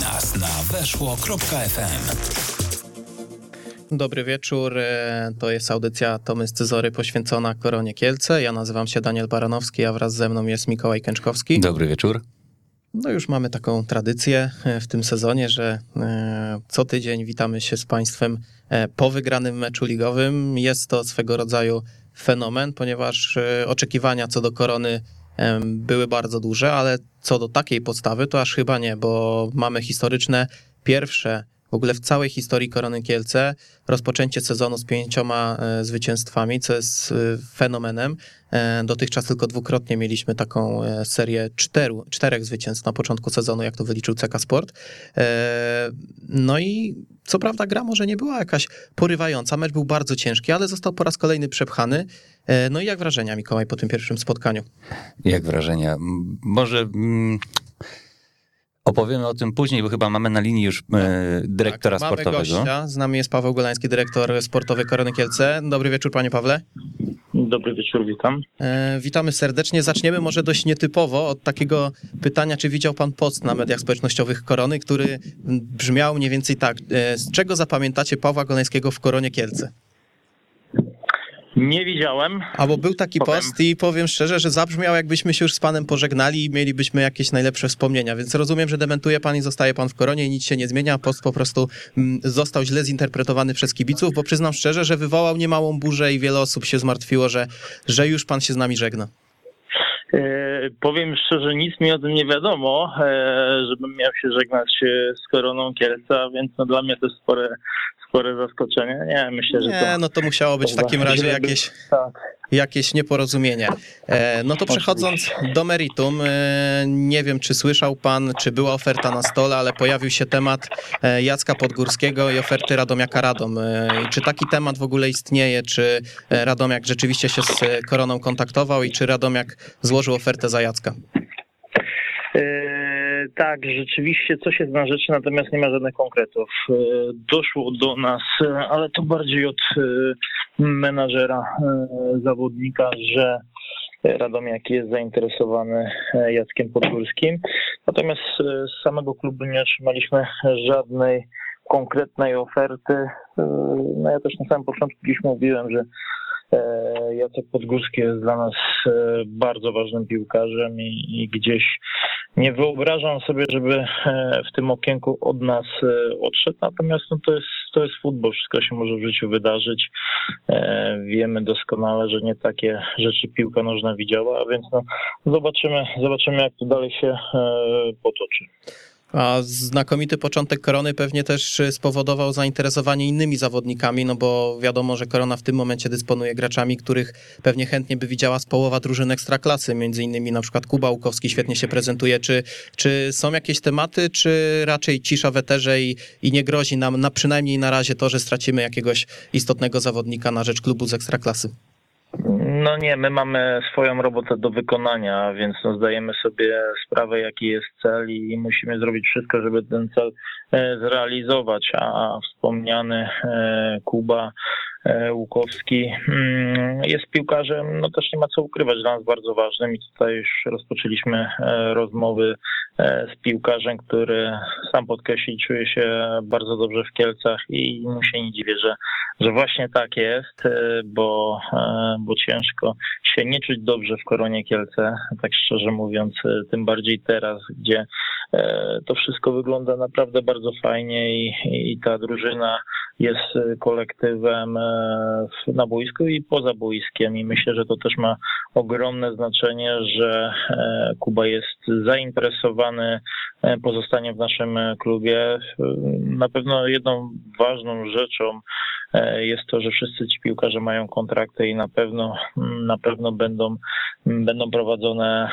nas na weszło.fm. Dobry wieczór. E, to jest audycja Tomy Scyzory poświęcona Koronie Kielce. Ja nazywam się Daniel Baranowski, a wraz ze mną jest Mikołaj Kęczkowski. Dobry wieczór. No już mamy taką tradycję e, w tym sezonie, że e, co tydzień witamy się z Państwem po wygranym meczu ligowym. Jest to swego rodzaju fenomen, ponieważ oczekiwania co do korony były bardzo duże, ale co do takiej podstawy to aż chyba nie, bo mamy historyczne pierwsze w ogóle w całej historii Korony Kielce rozpoczęcie sezonu z pięcioma e, zwycięstwami, co jest e, fenomenem. E, dotychczas tylko dwukrotnie mieliśmy taką serię czteru, czterech zwycięstw na początku sezonu, jak to wyliczył CK Sport. No i co prawda gra może nie była jakaś porywająca, mecz był bardzo ciężki, ale został po raz kolejny przepchany. No i jak wrażenia, Mikołaj, po tym pierwszym spotkaniu? Jak wrażenia? Może... Mm, Opowiemy o tym później, bo chyba mamy na linii już e, dyrektora tak, sportowego. Mamy gościa. Z nami jest Paweł Golański, dyrektor sportowy Korony Kielce. Dobry wieczór, panie Pawle. Dobry wieczór, witam. E, witamy serdecznie. Zaczniemy może dość nietypowo od takiego pytania, czy widział pan post na mediach społecznościowych Korony, który brzmiał mniej więcej tak. E, z czego zapamiętacie Pawła Golańskiego w Koronie Kielce? Nie widziałem. Albo był taki powiem. post i powiem szczerze, że zabrzmiał jakbyśmy się już z panem pożegnali i mielibyśmy jakieś najlepsze wspomnienia, więc rozumiem, że dementuje pan i zostaje pan w koronie i nic się nie zmienia. Post po prostu mm, został źle zinterpretowany przez kibiców, bo przyznam szczerze, że wywołał niemałą burzę i wiele osób się zmartwiło, że, że już pan się z nami żegna. E, powiem szczerze, nic mi o tym nie wiadomo, e, żebym miał się żegnać z koroną Kielca, więc no dla mnie to jest spore spore zaskoczenie. Nie, myślę, że Nie, to, no to musiało być w takim razie jakieś, tak. jakieś nieporozumienie. E, no to przechodząc do meritum, e, nie wiem, czy słyszał pan, czy była oferta na stole, ale pojawił się temat e, Jacka Podgórskiego i oferty Radomiaka Radom. Czy taki temat w ogóle istnieje? Czy Radomiak rzeczywiście się z Koroną kontaktował i czy Radomiak złożył ofertę za Jacka? Tak, rzeczywiście coś jest na rzeczy, natomiast nie ma żadnych konkretów. E, doszło do nas, ale to bardziej od e, menadżera e, zawodnika, że Radomiak jest zainteresowany Jackiem Podgórskim. Natomiast z samego klubu nie otrzymaliśmy żadnej konkretnej oferty. No ja też na samym początku gdzieś mówiłem, że Jacek Podgórski jest dla nas bardzo ważnym piłkarzem i, i gdzieś nie wyobrażam sobie, żeby e, w tym okienku od nas e, odszedł, natomiast no to, jest, to jest futbol, wszystko się może w życiu wydarzyć. E, wiemy doskonale, że nie takie rzeczy piłka nożna widziała, a więc no, zobaczymy, zobaczymy jak to dalej się potoczy. A znakomity początek Korony pewnie też spowodował zainteresowanie innymi zawodnikami, no bo wiadomo, że Korona w tym momencie dysponuje graczami, których pewnie chętnie by widziała z połowa drużyn ekstraklasy, między innymi na przykład Kuba Łukowski świetnie się prezentuje. Czy, czy są jakieś tematy, czy raczej cisza w eterze i, i nie grozi nam na przynajmniej na razie to, że stracimy jakiegoś istotnego zawodnika na rzecz klubu z ekstraklasy? No nie, my mamy swoją robotę do wykonania, więc no zdajemy sobie sprawę, jaki jest cel i musimy zrobić wszystko, żeby ten cel e, zrealizować, a wspomniany e, Kuba Łukowski mm, jest piłkarzem, no też nie ma co ukrywać, dla nas bardzo ważnym i tutaj już rozpoczęliśmy e, rozmowy e, z piłkarzem, który sam podkreślił, czuje się bardzo dobrze w Kielcach i mu się nie dziwię, że, że właśnie tak jest, bo, bo ciężko się nie czuć dobrze w Koronie Kielce, tak szczerze mówiąc, tym bardziej teraz, gdzie to wszystko wygląda naprawdę bardzo fajnie i, i ta drużyna jest y, kolektywem e, na boisku i poza boiskiem i myślę, że to też ma ogromne znaczenie, że e, Kuba jest zainteresowany e, pozostanie w naszym klubie. Na pewno jedną ważną rzeczą jest to, że wszyscy ci piłkarze mają kontrakty i na pewno na pewno będą, będą prowadzone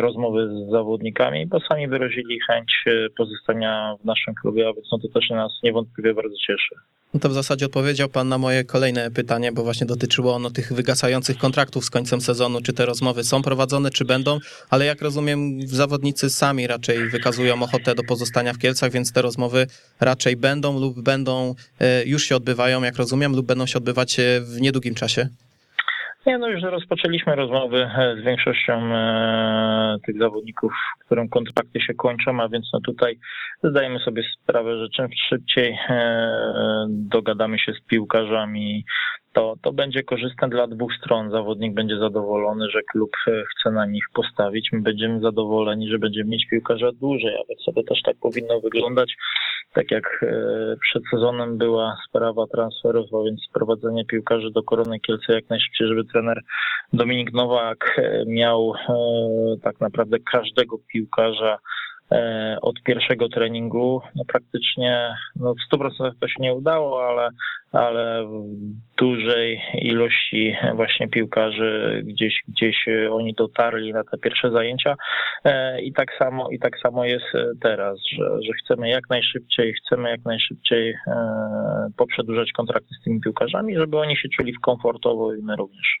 rozmowy z zawodnikami, bo sami wyrazili chęć pozostania w naszym klubie, a więc no to też nas niewątpliwie bardzo cieszy. No to w zasadzie odpowiedział Pan na moje kolejne pytanie, bo właśnie dotyczyło ono tych wygasających kontraktów z końcem sezonu. Czy te rozmowy są prowadzone, czy będą? Ale jak rozumiem, zawodnicy sami raczej wykazują ochotę do pozostania w Kielcach, więc te rozmowy raczej będą lub będą, e, już się odbywają, jak rozumiem, lub będą się odbywać e, w niedługim czasie. Nie, no już rozpoczęliśmy rozmowy e, z większością e, tych zawodników, którym kontrakty się kończą, a więc no tutaj zdajemy sobie sprawę, że czym szybciej dogadamy się z piłkarzami, to, to będzie korzystne dla dwóch stron. Zawodnik będzie zadowolony, że klub chce na nich postawić. My będziemy zadowoleni, że będziemy mieć piłkarza dłużej, a więc sobie też tak powinno wyglądać. Tak jak e, przed sezonem była sprawa transferów, a więc sprowadzenie piłkarzy do Korony Kielce jak najszybciej, żeby trener Dominik Nowak e, miał tak naprawdę każdego piłkarza E, od pierwszego treningu. No praktycznie no w 100% to się nie udało, ale, ale w dużej ilości właśnie piłkarzy gdzieś, gdzieś oni dotarli na te pierwsze zajęcia e, i tak samo, i tak samo jest teraz, że, że chcemy jak najszybciej, chcemy jak najszybciej e, poprzedłużać kontrakty z tymi piłkarzami, żeby oni się czuli komfortowo i my również.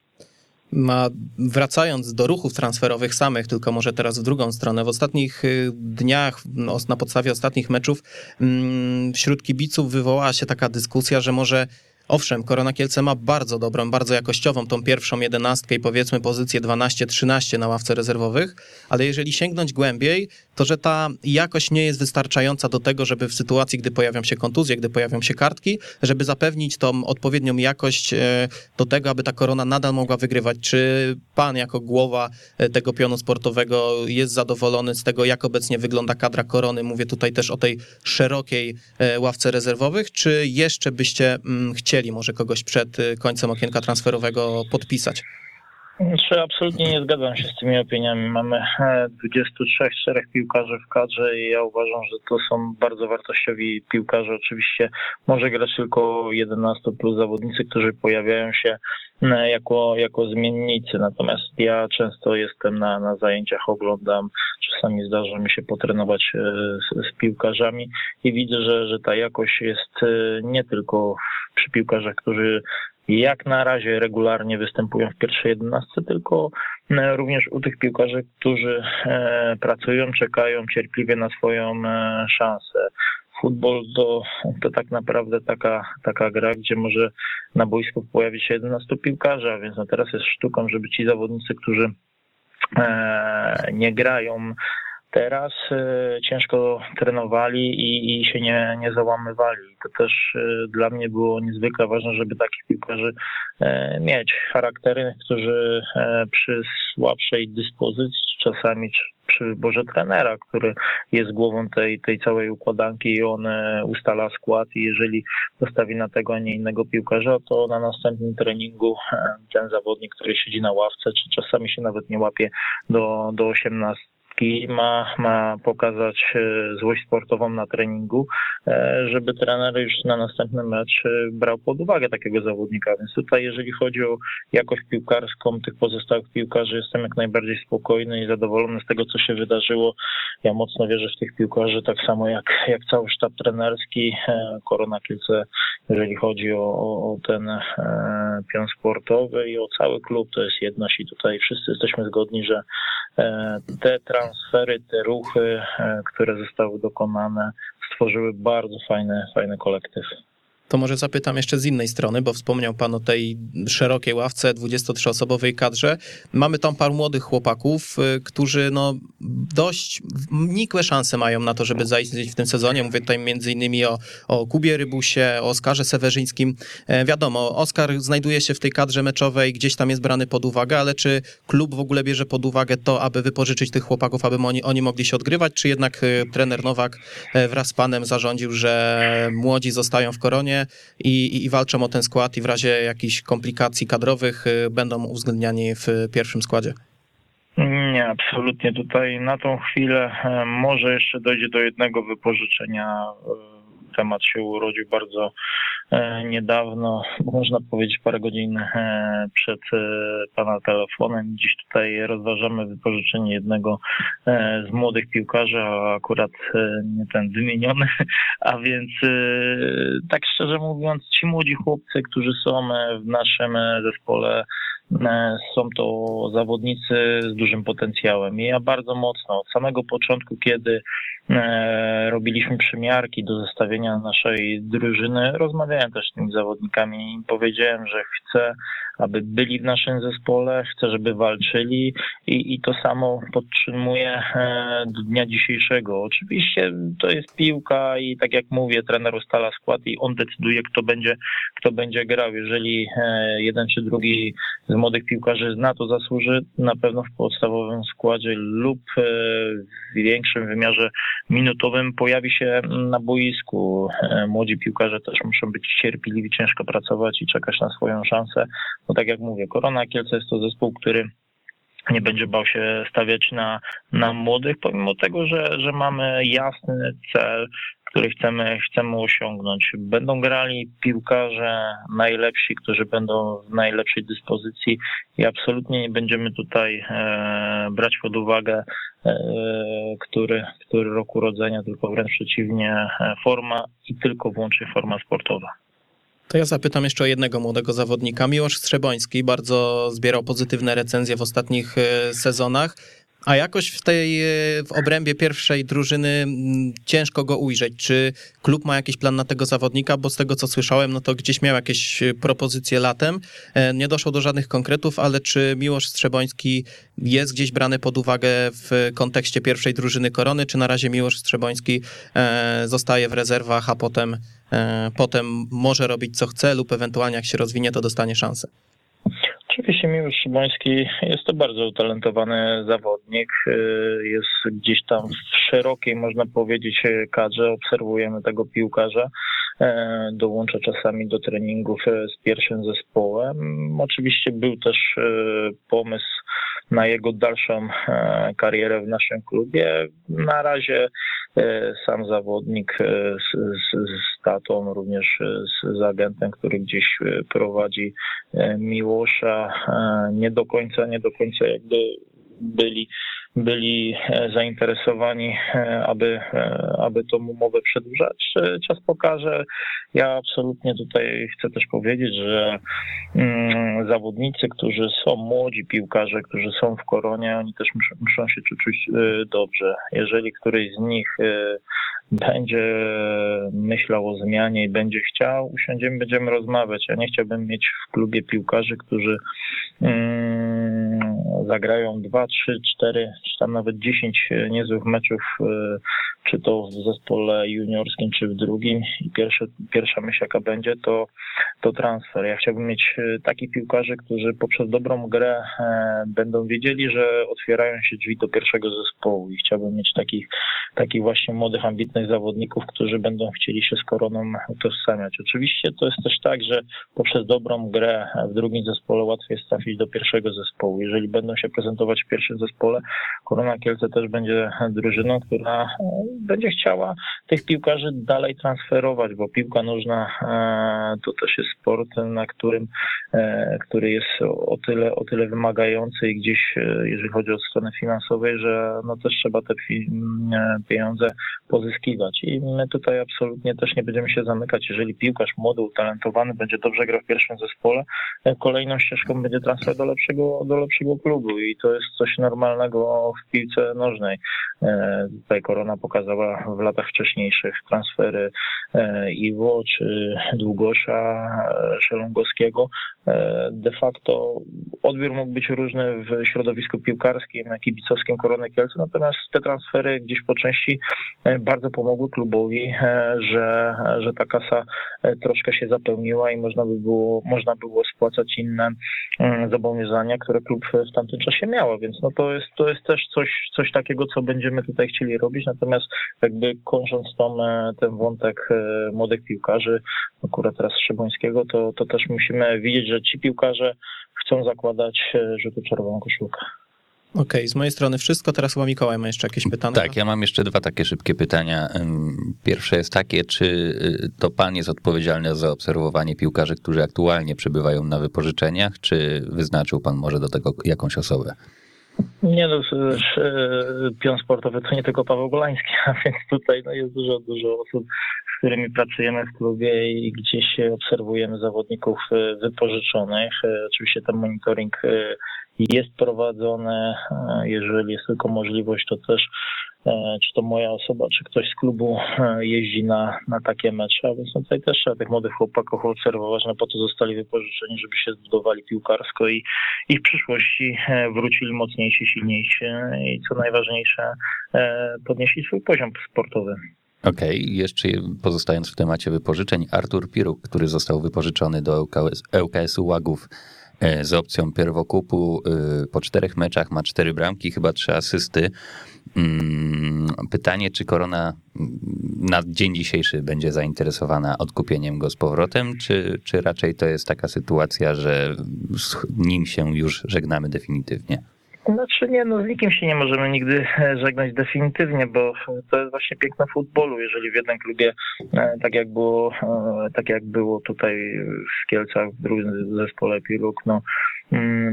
Ma, wracając do ruchów transferowych samych, tylko może teraz w drugą stronę, w ostatnich y, dniach, no, na podstawie ostatnich meczów, mm, wśród kibiców wywołała się taka dyskusja, że może Owszem, Korona Kielce ma bardzo dobrą, bardzo jakościową tą pierwszą jedenastkę i powiedzmy pozycję 12-13 na ławce rezerwowych, ale jeżeli sięgnąć głębiej, to że ta jakość nie jest wystarczająca do tego, żeby w sytuacji, gdy pojawią się kontuzje, gdy pojawią się kartki, żeby zapewnić tą odpowiednią jakość e, do tego, aby ta Korona nadal mogła wygrywać. Czy pan jako głowa e, tego pionu sportowego jest zadowolony z tego, jak obecnie wygląda kadra Korony? Mówię tutaj też o tej szerokiej e, ławce rezerwowych, czy jeszcze byście mm, chcieli może kogoś przed końcem okienka transferowego podpisać? Czy absolutnie nie zgadzam się z tymi opiniami. Mamy 23-4 e, piłkarzy w kadrze i ja uważam, że to są bardzo wartościowi piłkarze. Oczywiście może grać tylko 11 plus zawodnicy, którzy pojawiają się e, jako, jako zmiennicy. Natomiast ja często jestem na, na zajęciach, oglądam, czasami zdarza mi się potrenować e, z, z piłkarzami i widzę, że, że ta jakość jest nie tylko przy piłkarzach, którzy jak na razie regularnie występują w pierwszej jedenastce, tylko e, również u tych piłkarzy, którzy e, pracują, czekają cierpliwie na swoją e, szansę. Futbol to, to tak naprawdę taka, taka gra, gdzie może na boisku pojawić się 11 piłkarzy, a więc no teraz jest sztuką, żeby ci zawodnicy, którzy nie grają teraz e, ciężko trenowali i, i się nie, nie załamywali. To też e, dla mnie było niezwykle ważne, żeby takich piłkarzy e, mieć. Charaktery, którzy przy słabszej dyspozycji czasami przy wyborze trenera, który jest głową tej, tej całej układanki i on ustala skład i jeżeli postawi na tego, a nie innego piłkarza, to na następnym treningu ten zawodnik, który siedzi na ławce, czy czasami się nawet nie łapie do, do 18 ma, ma pokazać e, złość sportową na treningu, e, żeby trener już na następny mecz e, brał pod uwagę takiego zawodnika. Więc tutaj, jeżeli chodzi o jakość piłkarską tych pozostałych piłkarzy, jestem jak najbardziej spokojny i zadowolony z tego, co się wydarzyło. Ja mocno wierzę w tych piłkarzy, tak samo jak, jak cały sztab trenerski. Korona Kielce, jeżeli chodzi o, o ten pion sportowy i o cały klub, to jest jedność i tutaj wszyscy jesteśmy zgodni, że te transfery, te ruchy, e, które zostały dokonane, stworzyły bardzo fajny, fajny kolektyw. To może zapytam jeszcze z innej strony, bo wspomniał Pan o tej szerokiej ławce, 23-osobowej kadrze. Mamy tam paru młodych chłopaków, y, którzy no dość nikłe szanse mają na to, żeby zaistnieć w tym sezonie. Mówię tutaj innymi o, o Kubie Rybusie, o Oskarze Sewerzyńskim. E, wiadomo, Oskar znajduje się w tej kadrze meczowej, gdzieś tam jest brany pod uwagę, ale czy klub w ogóle bierze pod uwagę to, aby wypożyczyć tych chłopaków, aby oni, oni mogli się odgrywać, czy jednak y, trener Nowak e, wraz z panem zarządził, że młodzi zostają w koronie, i, i, walczą o ten skład i w razie jakichś komplikacji kadrowych y, będą uwzględniani w pierwszym składzie. Nie, absolutnie. Tutaj na tą chwilę e, może jeszcze dojdzie do jednego wypożyczenia. Temat się urodził bardzo E, niedawno, można powiedzieć parę godzin e, przed e, pana telefonem. Dziś tutaj rozważamy wypożyczenie jednego z młodych piłkarzy, a akurat nie ten wymieniony, a więc tak szczerze mówiąc, ci młodzi chłopcy, którzy są w naszym zespole, są to zawodnicy z dużym potencjałem. I ja bardzo mocno od samego początku, kiedy robiliśmy przymiarki do zestawienia naszej drużyny. Rozmawiałem też z tymi zawodnikami i powiedziałem, że chcę, aby byli w naszym zespole, chcę, żeby walczyli i, i to samo podtrzymuję do dnia dzisiejszego. Oczywiście to jest piłka i tak jak mówię, trener ustala skład i on decyduje, kto będzie, kto będzie grał. Jeżeli jeden czy drugi z młodych piłkarzy na to zasłuży, na pewno w podstawowym składzie lub w większym wymiarze minutowym pojawi się na boisku. Młodzi piłkarze też muszą być cierpliwi, ciężko pracować i czekać na swoją szansę. No tak jak mówię, Korona Kielce jest to zespół, który nie będzie bał się stawiać na, na młodych, pomimo tego, że, że mamy jasny cel, który chcemy, chcemy osiągnąć. Będą grali piłkarze najlepsi, którzy będą w najlepszej dyspozycji i absolutnie nie będziemy tutaj e, brać pod uwagę, e, który, który rok urodzenia, tylko wręcz przeciwnie, e, forma i tylko wyłącznie forma sportowa. To ja zapytam jeszcze o jednego młodego zawodnika. Miłosz Strzeboński bardzo zbierał pozytywne recenzje w ostatnich e, sezonach. A jakoś w tej w obrębie pierwszej drużyny ciężko go ujrzeć. Czy klub ma jakiś plan na tego zawodnika? Bo z tego co słyszałem, no to gdzieś miał jakieś propozycje latem. E, nie doszło do żadnych konkretów, ale czy Miłosz Strzeboński jest gdzieś brany pod uwagę w kontekście pierwszej drużyny korony, czy na razie Miłosz Strzeboński e, zostaje w rezerwach, a potem, e, potem może robić co chce lub ewentualnie jak się rozwinie, to dostanie szansę? Oczywiście Miłosz Szymański jest to bardzo utalentowany zawodnik. Y, jest gdzieś tam w szerokiej, można powiedzieć, kadrze. Obserwujemy tego piłkarza. E, dołącza czasami do treningów e, z pierwszym zespołem. Oczywiście był też e, pomysł na jego dalszą karierę w naszym klubie. Na razie sam zawodnik z, z, z tatą, również z, z agentem, który gdzieś prowadzi Miłosza, nie do końca, nie do końca jakby byli byli e, zainteresowani, e, aby, e, aby tą umowę przedłużać. Czas pokaże. Ja absolutnie tutaj chcę też powiedzieć, że mm, zawodnicy, którzy są młodzi piłkarze, którzy są w koronie, oni też muszą, się czuć dobrze. Jeżeli któryś z nich będzie myślał o zmianie i będzie chciał, usiądziemy, będziemy rozmawiać. Ja nie chciałbym mieć w klubie piłkarzy, którzy mm, zagrają dwa, trzy, cztery, czy tam nawet dziesięć niezłych meczów, e, czy to w zespole juniorskim, czy w drugim i pierwsza myśl jaka będzie, to, to transfer. Ja chciałbym mieć e, takich piłkarzy, którzy poprzez dobrą grę e, będą wiedzieli, że otwierają się drzwi do pierwszego zespołu i chciałbym mieć takich, takich właśnie młodych, ambitnych zawodników, którzy będą chcieli się z koroną utożsamiać. Oczywiście to jest też tak, że poprzez dobrą grę w drugim zespole łatwiej jest trafić do pierwszego zespołu. Jeżeli będą się prezentować w pierwszym zespole, Korona Kielce też będzie drużyną, która e, będzie chciała tych piłkarzy dalej transferować, bo piłka nożna e, to też jest sport, na którym, e, który jest o tyle, o tyle wymagający i gdzieś, jeżeli chodzi o stronę finansowej, że no też trzeba te pieniądze pozyskiwać. I my tutaj absolutnie też nie będziemy się zamykać. Jeżeli piłkarz młody, utalentowany będzie dobrze grał w pierwszym zespole, kolejną ścieżką będzie transfer do lepszego, do lepszego klubu i to jest coś normalnego w piłce nożnej. E, tutaj Korona pokazała w latach wcześniejszych transfery e, Iwo czy Długosza, e, Szelongowskiego. De facto odbiór mógł być różny w środowisku piłkarskim, kibicowskim Korony Kielce, natomiast te transfery gdzieś po części bardzo pomogły klubowi, że, że ta kasa troszkę się zapełniła i można by było, można było spłacać inne zobowiązania, które klub w tamtym czasie miał, więc no to jest, to jest też coś, coś takiego, co będziemy tutaj chcieli robić, natomiast jakby kończąc tą, e, ten wątek e, młodych piłkarzy, akurat teraz Szybońskiego, to, to też musimy widzieć, że ci piłkarze chcą zakładać e, rzutę czerwoną koszulkę. Okej, okay, z mojej strony wszystko. Teraz chyba Mikołaj ma jeszcze jakieś pytania. Tak, ja mam jeszcze dwa takie szybkie pytania. Pierwsze jest takie, czy y, to pan jest odpowiedzialny za obserwowanie piłkarzy, którzy aktualnie przebywają na wypożyczeniach, czy wyznaczył pan może do tego jakąś osobę? Nie no, pion sportowy to nie tylko Paweł Golański, a więc tutaj no, jest dużo, dużo osób, z którymi pracujemy w klubie i gdzieś obserwujemy zawodników e, wypożyczonych. E, oczywiście ten monitoring e, jest prowadzone. Jeżeli jest tylko możliwość, to też czy to moja osoba, czy ktoś z klubu jeździ na, na takie mecze, a więc tutaj też trzeba tych młodych chłopaków obserwować, no po to zostali wypożyczeni, żeby się zbudowali piłkarsko i, i w przyszłości wrócili mocniejsi, silniejsi i co najważniejsze podnieśli swój poziom sportowy. Okej, okay. jeszcze pozostając w temacie wypożyczeń, Artur Piruk, który został wypożyczony do LKS-u Łagów z opcją pierwokupu po czterech meczach, ma cztery bramki, chyba trzy asysty. Mm, pytanie, czy Korona na dzień dzisiejszy będzie zainteresowana odkupieniem go z powrotem, czy, czy raczej to jest taka sytuacja, że z nim się już żegnamy definitywnie? Znaczy nie, no z nikim się nie możemy nigdy e, żegnać definitywnie, bo to jest właśnie piękne futbolu. Jeżeli w jednym klubie, e, tak jak było, e, tak jak było tutaj w Kielcach, w drugim zespole Piluk, no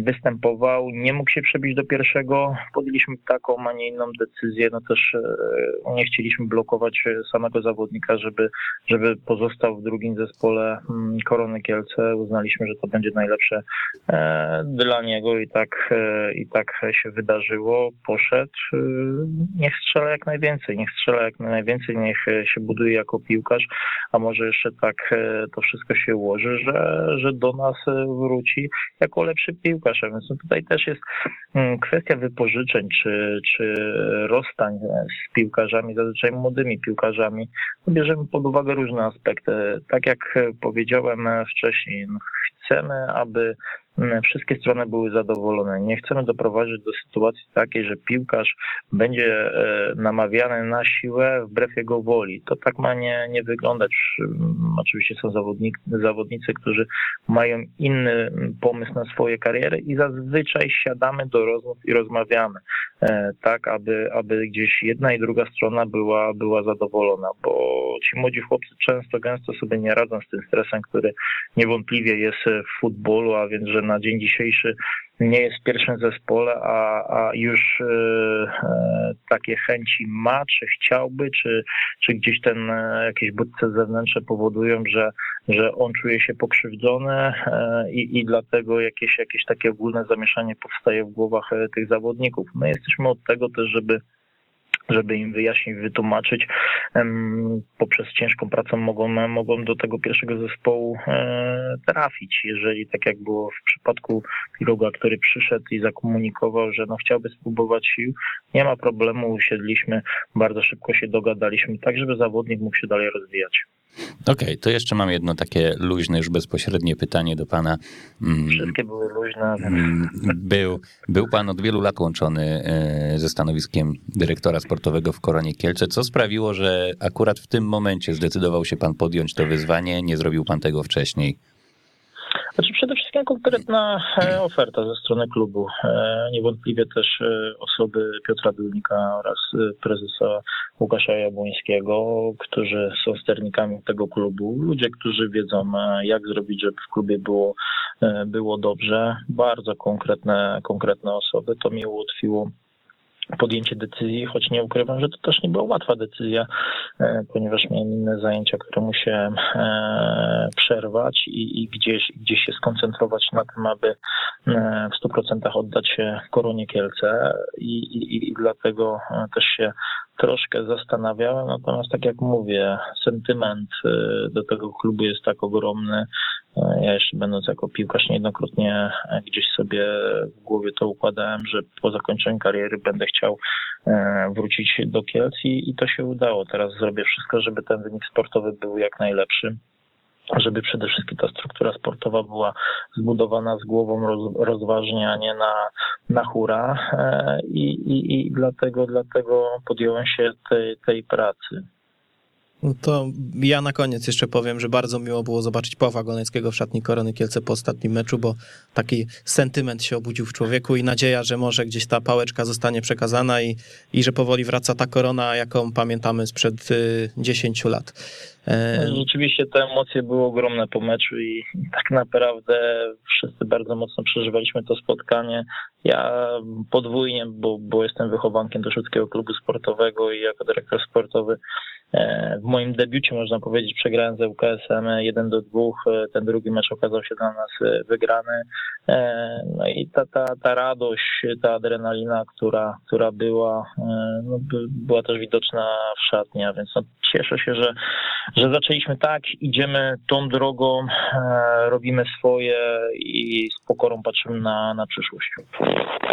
występował, nie mógł się przebić do pierwszego. Podjęliśmy taką, a nie inną decyzję. No też e, nie chcieliśmy blokować samego zawodnika, żeby, żeby pozostał w drugim zespole mm, Korony Kielce. Uznaliśmy, że to będzie najlepsze e, dla niego i tak, e, i tak się wydarzyło. Poszedł. Niech strzela jak najwięcej, niech strzela jak najwięcej, niech się buduje jako piłkarz, a może jeszcze tak to wszystko się ułoży, że, że do nas wróci jako lepszy lepszy piłkarz. Więc no tutaj też jest mm, kwestia wypożyczeń czy, czy rozstań z piłkarzami, zazwyczaj młodymi piłkarzami. No bierzemy pod uwagę różne aspekty. Tak jak powiedziałem wcześniej, no chcemy, aby wszystkie strony były zadowolone. Nie chcemy doprowadzić do sytuacji takiej, że piłkarz będzie e, namawiany na siłę wbrew jego woli. To tak ma nie, nie wyglądać. Mm, oczywiście są zawodnicy, zawodnicy, którzy mają inny pomysł na swoje kariery i zazwyczaj siadamy do rozmów i rozmawiamy, e, tak aby, aby gdzieś jedna i druga strona była, była zadowolona, bo ci młodzi chłopcy często, gęsto sobie nie radzą z tym stresem, który niewątpliwie jest w futbolu, a więc, że na dzień dzisiejszy nie jest w pierwszym zespole, a, a już e, e, takie chęci ma, czy chciałby, czy, czy gdzieś ten e, jakieś bodźce zewnętrzne powodują, że, że on czuje się pokrzywdzony e, i, i dlatego jakieś, jakieś takie ogólne zamieszanie powstaje w głowach e, tych zawodników. My jesteśmy od tego też, żeby żeby im wyjaśnić, wytłumaczyć. Poprzez ciężką pracę mogą, mogą do tego pierwszego zespołu e, trafić. Jeżeli tak jak było w przypadku Piruga, który przyszedł i zakomunikował, że no chciałby spróbować sił, nie ma problemu, usiedliśmy, bardzo szybko się dogadaliśmy, tak żeby zawodnik mógł się dalej rozwijać. Okej, okay, to jeszcze mam jedno takie luźne, już bezpośrednie pytanie do pana. Mm, Wszystkie były luźne. Mm, był, był pan od wielu lat łączony e, ze stanowiskiem dyrektora sportowego w Koronie Kielce. Co sprawiło, że akurat w tym momencie zdecydował się pan podjąć to wyzwanie? Nie zrobił pan tego wcześniej? Znaczy przede konkretna e, oferta ze strony klubu. E, niewątpliwie też e, osoby Piotra Dulnika oraz prezesa Łukasza Jabłońskiego, którzy są sternikami tego klubu. Ludzie, którzy wiedzą jak zrobić, żeby w klubie było, było dobrze. Bardzo konkretne, konkretne osoby. To mi ułatwiło podjęcie decyzji, choć nie ukrywam, że to też nie była łatwa decyzja, e, ponieważ miałem inne zajęcia, które musiałem e, przerwać i, i gdzieś, gdzieś się skoncentrować na tym, aby e, w 100% oddać się Koronie Kielce. I, i, i dlatego też się troszkę zastanawiałem, natomiast tak jak mówię, sentyment do tego klubu jest tak ogromny, ja jeszcze będąc jako piłkarz niejednokrotnie gdzieś sobie w głowie to układałem, że po zakończeniu kariery będę chciał e, wrócić do Kielc i, i to się udało. Teraz zrobię wszystko, żeby ten wynik sportowy był jak najlepszy żeby przede wszystkim ta struktura sportowa była zbudowana z głową roz, rozważnie, a nie na, na hura e, i, i, i dlatego, dlatego podjąłem się tej, tej pracy. No to ja na koniec jeszcze powiem, że bardzo miło było zobaczyć Pawła Golnickiego w szatni Korony Kielce po ostatnim meczu, bo taki sentyment się obudził w człowieku i nadzieja, że może gdzieś ta pałeczka zostanie przekazana i, i że powoli wraca ta korona, jaką pamiętamy sprzed y, 10 lat. No, rzeczywiście te emocje były ogromne po meczu i tak naprawdę wszyscy bardzo mocno przeżywaliśmy to spotkanie. Ja podwójnie, bo, bo jestem wychowankiem do Szwedzkiego Klubu Sportowego i jako dyrektor sportowy e, w moim debiucie, można powiedzieć, przegrałem z UKS-em 1 do 2. Ten drugi mecz okazał się dla nas e, wygrany. E, no i ta, ta, ta radość, ta adrenalina, która, która była, no, była też widoczna w szatni, a więc no, cieszę się, że, że zaczęliśmy tak, idziemy tą drogą, robimy swoje i z pokorą patrzymy na, na przyszłość.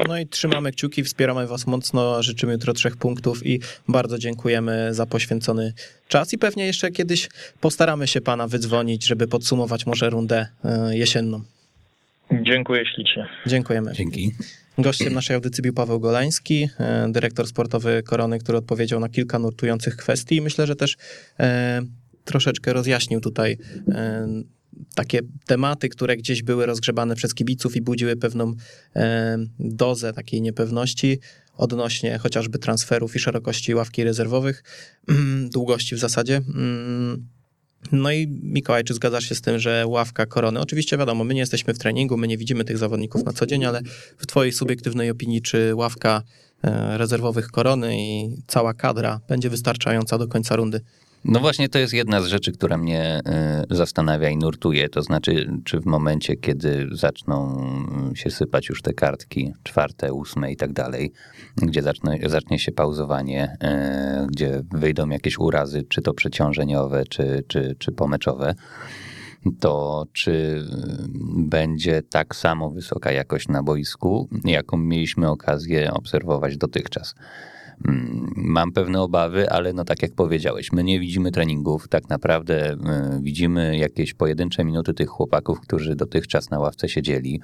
No i trzymamy kciuki, wspieramy Was mocno, życzymy jutro trzech punktów i bardzo dziękujemy za poświęcony czas i pewnie jeszcze kiedyś postaramy się Pana wydzwonić, żeby podsumować może rundę e, jesienną. Dziękuję ślicznie. Dziękujemy. Dzięki. Gościem naszej audycji był Paweł Golański, e, dyrektor sportowy Korony, który odpowiedział na kilka nurtujących kwestii i myślę, że też e, troszeczkę rozjaśnił tutaj takie tematy, które gdzieś były rozgrzebane przez kibiców i budziły pewną dozę takiej niepewności odnośnie chociażby transferów i szerokości ławki rezerwowych, długości w zasadzie. Mm, no i Mikołaj, czy zgadzasz się z tym, że ławka korony, oczywiście wiadomo, my nie jesteśmy w treningu, my nie widzimy tych zawodników na co dzień, ale w twojej subiektywnej opinii, czy ławka e, rezerwowych korony i cała kadra będzie wystarczająca do końca rundy? No właśnie to jest jedna z rzeczy, która mnie y, zastanawia i nurtuje. To znaczy, czy w momencie, kiedy zaczną się sypać już te kartki, czwarte, ósme i tak dalej, gdzie zacznie, zacznie się pauzowanie, y, gdzie wyjdą jakieś urazy, czy to przeciążeniowe, czy, czy, czy pomeczowe, to czy będzie tak samo wysoka jakość na boisku, jaką mieliśmy okazję obserwować dotychczas. Mm, mam pewne obawy, ale no tak jak powiedziałeś, my nie widzimy treningów, tak naprawdę y, widzimy jakieś pojedyncze minuty tych chłopaków, którzy dotychczas na ławce siedzieli,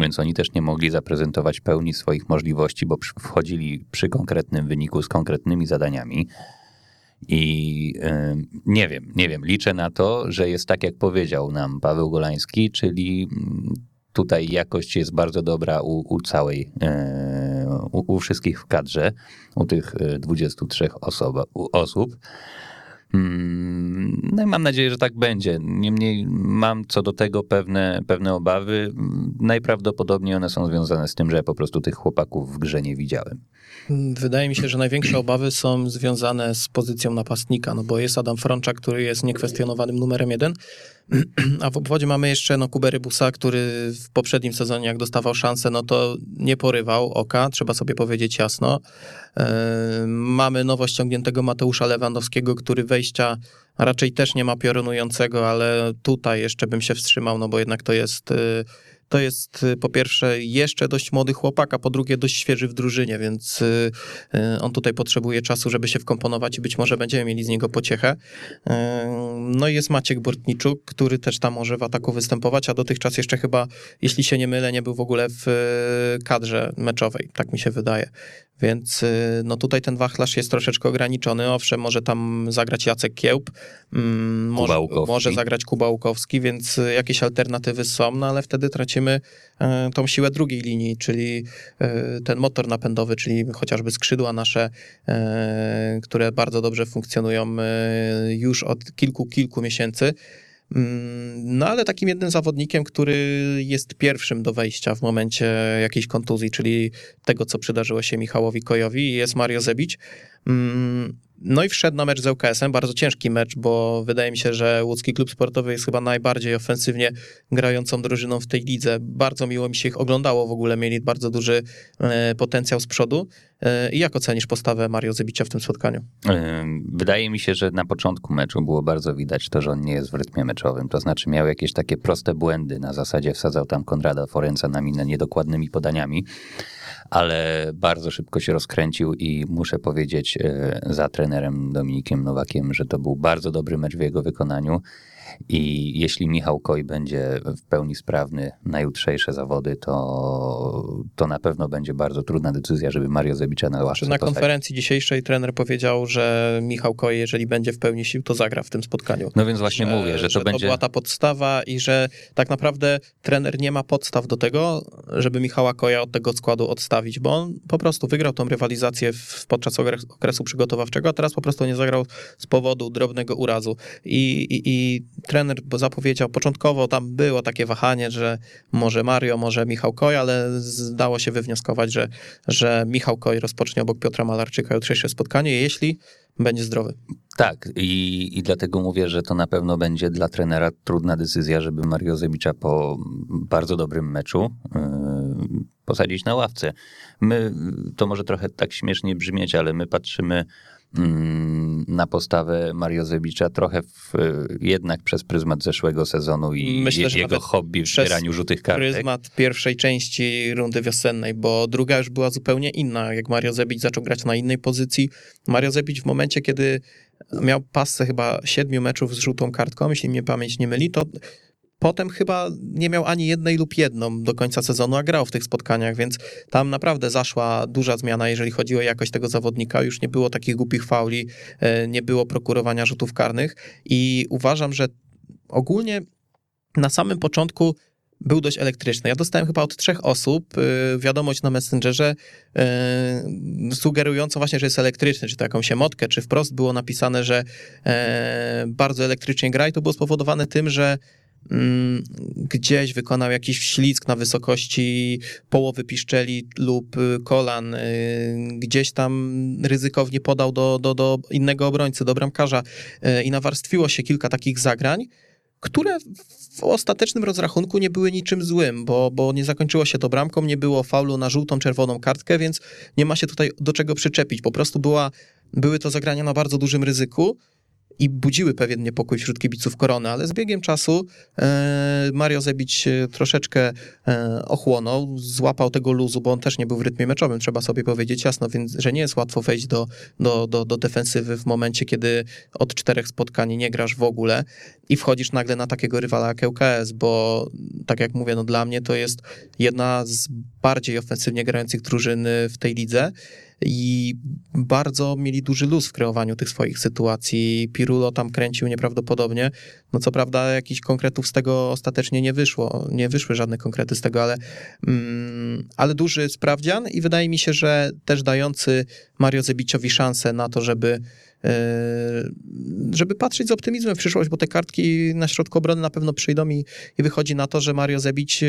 więc oni też nie mogli zaprezentować pełni swoich możliwości, bo wchodzili przy konkretnym wyniku z konkretnymi zadaniami. I y, nie wiem, nie wiem, liczę na to, że jest tak, jak powiedział nam Paweł Golański, czyli mm, tutaj jakość jest bardzo dobra u, u całej, e, u, u, wszystkich w kadrze, u tych 23 e, osoba, osób. Mm, no i mam nadzieję, że tak będzie. Niemniej mam co do tego pewne, pewne obawy. Najprawdopodobniej one są związane z tym, że po prostu tych chłopaków w grze nie widziałem. Wydaje mi się, że największe obawy są związane z pozycją napastnika, no bo jest Adam Frączak, który jest niekwestionowanym numerem jeden, a w obwodzie mamy jeszcze no, Kubery Busa, który w poprzednim sezonie, jak dostawał szansę, no to nie porywał oka, trzeba sobie powiedzieć jasno. E, mamy nowo ściągniętego Mateusza Lewandowskiego, który wejścia raczej też nie ma piorunującego, ale tutaj jeszcze bym się wstrzymał, no bo jednak to jest e, to jest y, po pierwsze jeszcze dość młody chłopak, a po drugie dość świeży w drużynie, więc y, y, on tutaj potrzebuje czasu, żeby się wkomponować i być może będziemy mieli z niego pociechę. No i jest Maciek Bortniczuk, który też tam może w ataku występować, a dotychczas jeszcze chyba, jeśli się nie mylę, nie był w ogóle w kadrze meczowej, tak mi się wydaje. Więc no tutaj ten wachlarz jest troszeczkę ograniczony. Owszem, może tam zagrać Jacek Kiełb, mm, może, może zagrać Kuba Łukowski, więc jakieś alternatywy są, no ale wtedy tracimy tracimy e, tą siłę drugiej linii, czyli e, ten motor napędowy, czyli chociażby skrzydła nasze, e, które bardzo dobrze funkcjonują już od kilku, kilku miesięcy. Mm, no ale takim jednym zawodnikiem, który jest pierwszym do wejścia w momencie jakiejś kontuzji, czyli tego, co przydarzyło się Michałowi Kojowi, jest Mario Zebić. No i wszedł na mecz z ŁKS-em, bardzo ciężki mecz, bo wydaje mi się, że łódzki klub sportowy jest chyba najbardziej ofensywnie grającą drużyną w tej lidze. Bardzo miło mi się ich oglądało w ogóle, mieli bardzo duży e, potencjał z przodu. E, I jak ocenisz postawę Mario Zebicia w tym spotkaniu? Wydaje mi się, że na początku meczu było bardzo widać to, że on nie jest w rytmie meczowym. To znaczy miał jakieś takie proste błędy. Na zasadzie wsadzał tam Konrada Forenca na minę niedokładnymi podaniami ale bardzo szybko się rozkręcił i muszę powiedzieć e, za trenerem Dominikiem Nowakiem, że to był bardzo dobry mecz w jego wykonaniu. I jeśli Michał Koj będzie w pełni sprawny na jutrzejsze zawody, to, to na pewno będzie bardzo trudna decyzja, żeby Mario Zebicza na Czy na postawić. konferencji dzisiejszej trener powiedział, że Michał Koj, jeżeli będzie w pełni sił, to zagra w tym spotkaniu. No więc właśnie mówię, że to będzie... była ta podstawa i że tak naprawdę trener nie ma podstaw do tego, żeby Michała Koja od tego składu odstawić, bo on po prostu wygrał tą rywalizację w, podczas okres- okresu przygotowawczego, a teraz po prostu nie zagrał z powodu drobnego urazu. I, i, i trener zapowiedział, początkowo tam było takie wahanie, że może Mario, może Michał Koj, ale zdało się wywnioskować, że, że Michał Koj rozpocznie obok Piotra Malarczyka jutrzejsze spotkanie, jeśli będzie zdrowy. Tak, i, i dlatego mówię, że to na pewno będzie dla trenera trudna decyzja, żeby Mario Zebicza po bardzo dobrym meczu yy, posadzić na ławce. My, to może trochę tak śmiesznie brzmieć, ale my patrzymy na postawę Mario Zebicza trochę w, jednak przez pryzmat zeszłego sezonu i Myślę, je, jego hobby w zbieraniu żółtych kartek. Pryzmat pierwszej części rundy wiosennej, bo druga już była zupełnie inna. Jak Mario Zebic zaczął grać na innej pozycji. Mario Zebic w momencie, kiedy miał pasę chyba siedmiu meczów z żółtą kartką, jeśli mnie pamięć nie myli, to potem chyba nie miał ani jednej lub jedną do końca sezonu, a grał w tych spotkaniach, więc tam naprawdę zaszła duża zmiana, jeżeli chodzi o jakość tego zawodnika. Już nie było takich głupich fauli, e, nie było prokurowania rzutów karnych i uważam, że ogólnie na samym początku był dość elektryczny. Ja dostałem chyba od trzech osób y, wiadomość na Messengerze y, sugerującą właśnie, że jest elektryczny, czy to jakąś emotkę, czy wprost było napisane, że bardzo elektrycznie gra i to było spowodowane tym, że gdzieś wykonał jakiś ślizg na wysokości połowy piszczeli lub y, kolan, y, gdzieś tam ryzykownie podał do, do, do innego obrońcy, do bramkarza y, i nawarstwiło się kilka takich zagrań, które w ostatecznym rozrachunku nie były niczym złym, bo, bo nie zakończyło się to bramką, nie było faulu na żółtą, czerwoną kartkę, więc nie ma się tutaj do czego przyczepić. Po prostu była, były to zagrania na bardzo dużym ryzyku i budziły pewien niepokój wśród kibiców Korony, ale z biegiem czasu e, Mario Zebić e, troszeczkę e, ochłonął, złapał tego luzu, bo on też nie był w rytmie meczowym, trzeba sobie powiedzieć jasno, więc że nie jest łatwo wejść do, do, do, do defensywy w momencie, kiedy od czterech spotkań nie grasz w ogóle i wchodzisz nagle na takiego rywala jak ŁKS, bo tak jak mówię, no dla mnie to jest jedna z bardziej ofensywnie grających drużyn w tej lidze i bardzo mieli duży luz w kreowaniu tych swoich sytuacji. Pirulo tam kręcił nieprawdopodobnie. No co prawda jakichś konkretów z tego ostatecznie nie wyszło, nie wyszły żadne konkrety z tego, ale, mm, ale duży sprawdzian i wydaje mi się, że też dający Mario Zebiciowi szansę na to, żeby żeby patrzeć z optymizmem w przyszłość, bo te kartki na środku obrony na pewno przyjdą i, i wychodzi na to, że Mario Zebić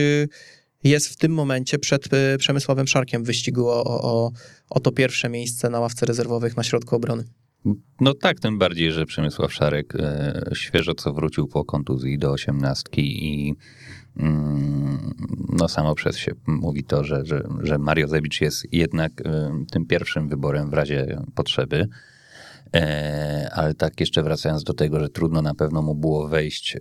jest w tym momencie przed Przemysławem Szarkiem w wyścigu o, o, o to pierwsze miejsce na ławce rezerwowych na środku obrony. No tak, tym bardziej, że Przemysław Szarek e, świeżo co wrócił po kontuzji do osiemnastki i mm, no samo przez się mówi to, że, że, że Mario Zebicz jest jednak e, tym pierwszym wyborem w razie potrzeby. E, ale tak jeszcze wracając do tego, że trudno na pewno mu było wejść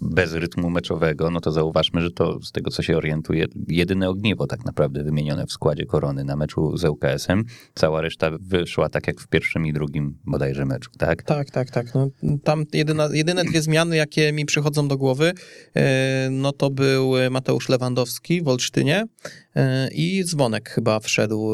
bez rytmu meczowego, no to zauważmy, że to z tego co się orientuje, jedyne ogniwo tak naprawdę wymienione w składzie Korony na meczu z ŁKS-em. Cała reszta wyszła tak jak w pierwszym i drugim bodajże meczu, tak? Tak, tak, tak. No, tam jedyna, jedyne dwie zmiany, jakie mi przychodzą do głowy, no to był Mateusz Lewandowski w Olsztynie i Dzwonek chyba wszedł.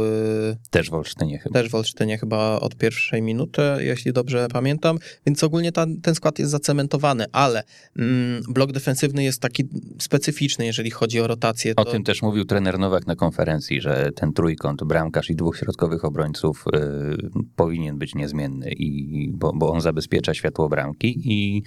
Też w Olsztynie chyba. Też w Olsztynie chyba od pierwszej minuty, jeśli dobrze pamiętam, więc ogólnie ta, ten skład jest zacementowany, ale mm, blok defensywny jest taki specyficzny, jeżeli chodzi o rotację. To... O tym też mówił trener Nowak na konferencji, że ten trójkąt, bramkarz i dwóch środkowych obrońców y, powinien być niezmienny, i, bo, bo on zabezpiecza światło bramki i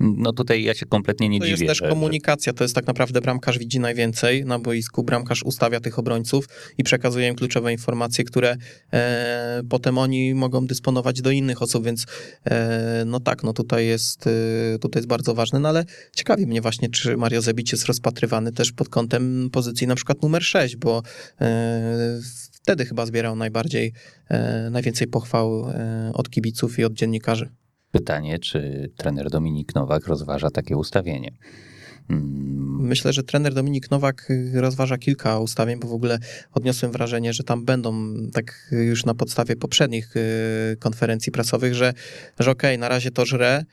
no tutaj ja się kompletnie nie to dziwię. To jest też że, komunikacja, to jest tak naprawdę bramkarz widzi najwięcej na boisku, bramkarz ustawia tych obrońców i przekazuje im kluczowe informacje, które e, potem oni mogą dysponować do innych osób, więc e, no tak, no tutaj jest, e, tutaj jest bardzo ważne, no ale ciekawi mnie właśnie, czy Mario Zebic jest rozpatrywany też pod kątem pozycji na przykład numer 6, bo e, wtedy chyba zbierał najbardziej, e, najwięcej pochwał e, od kibiców i od dziennikarzy. Pytanie, czy trener Dominik Nowak rozważa takie ustawienie? Myślę, że trener Dominik Nowak rozważa kilka ustawień, bo w ogóle odniosłem wrażenie, że tam będą, tak już na podstawie poprzednich konferencji prasowych, że, że okej, okay, na razie to żre,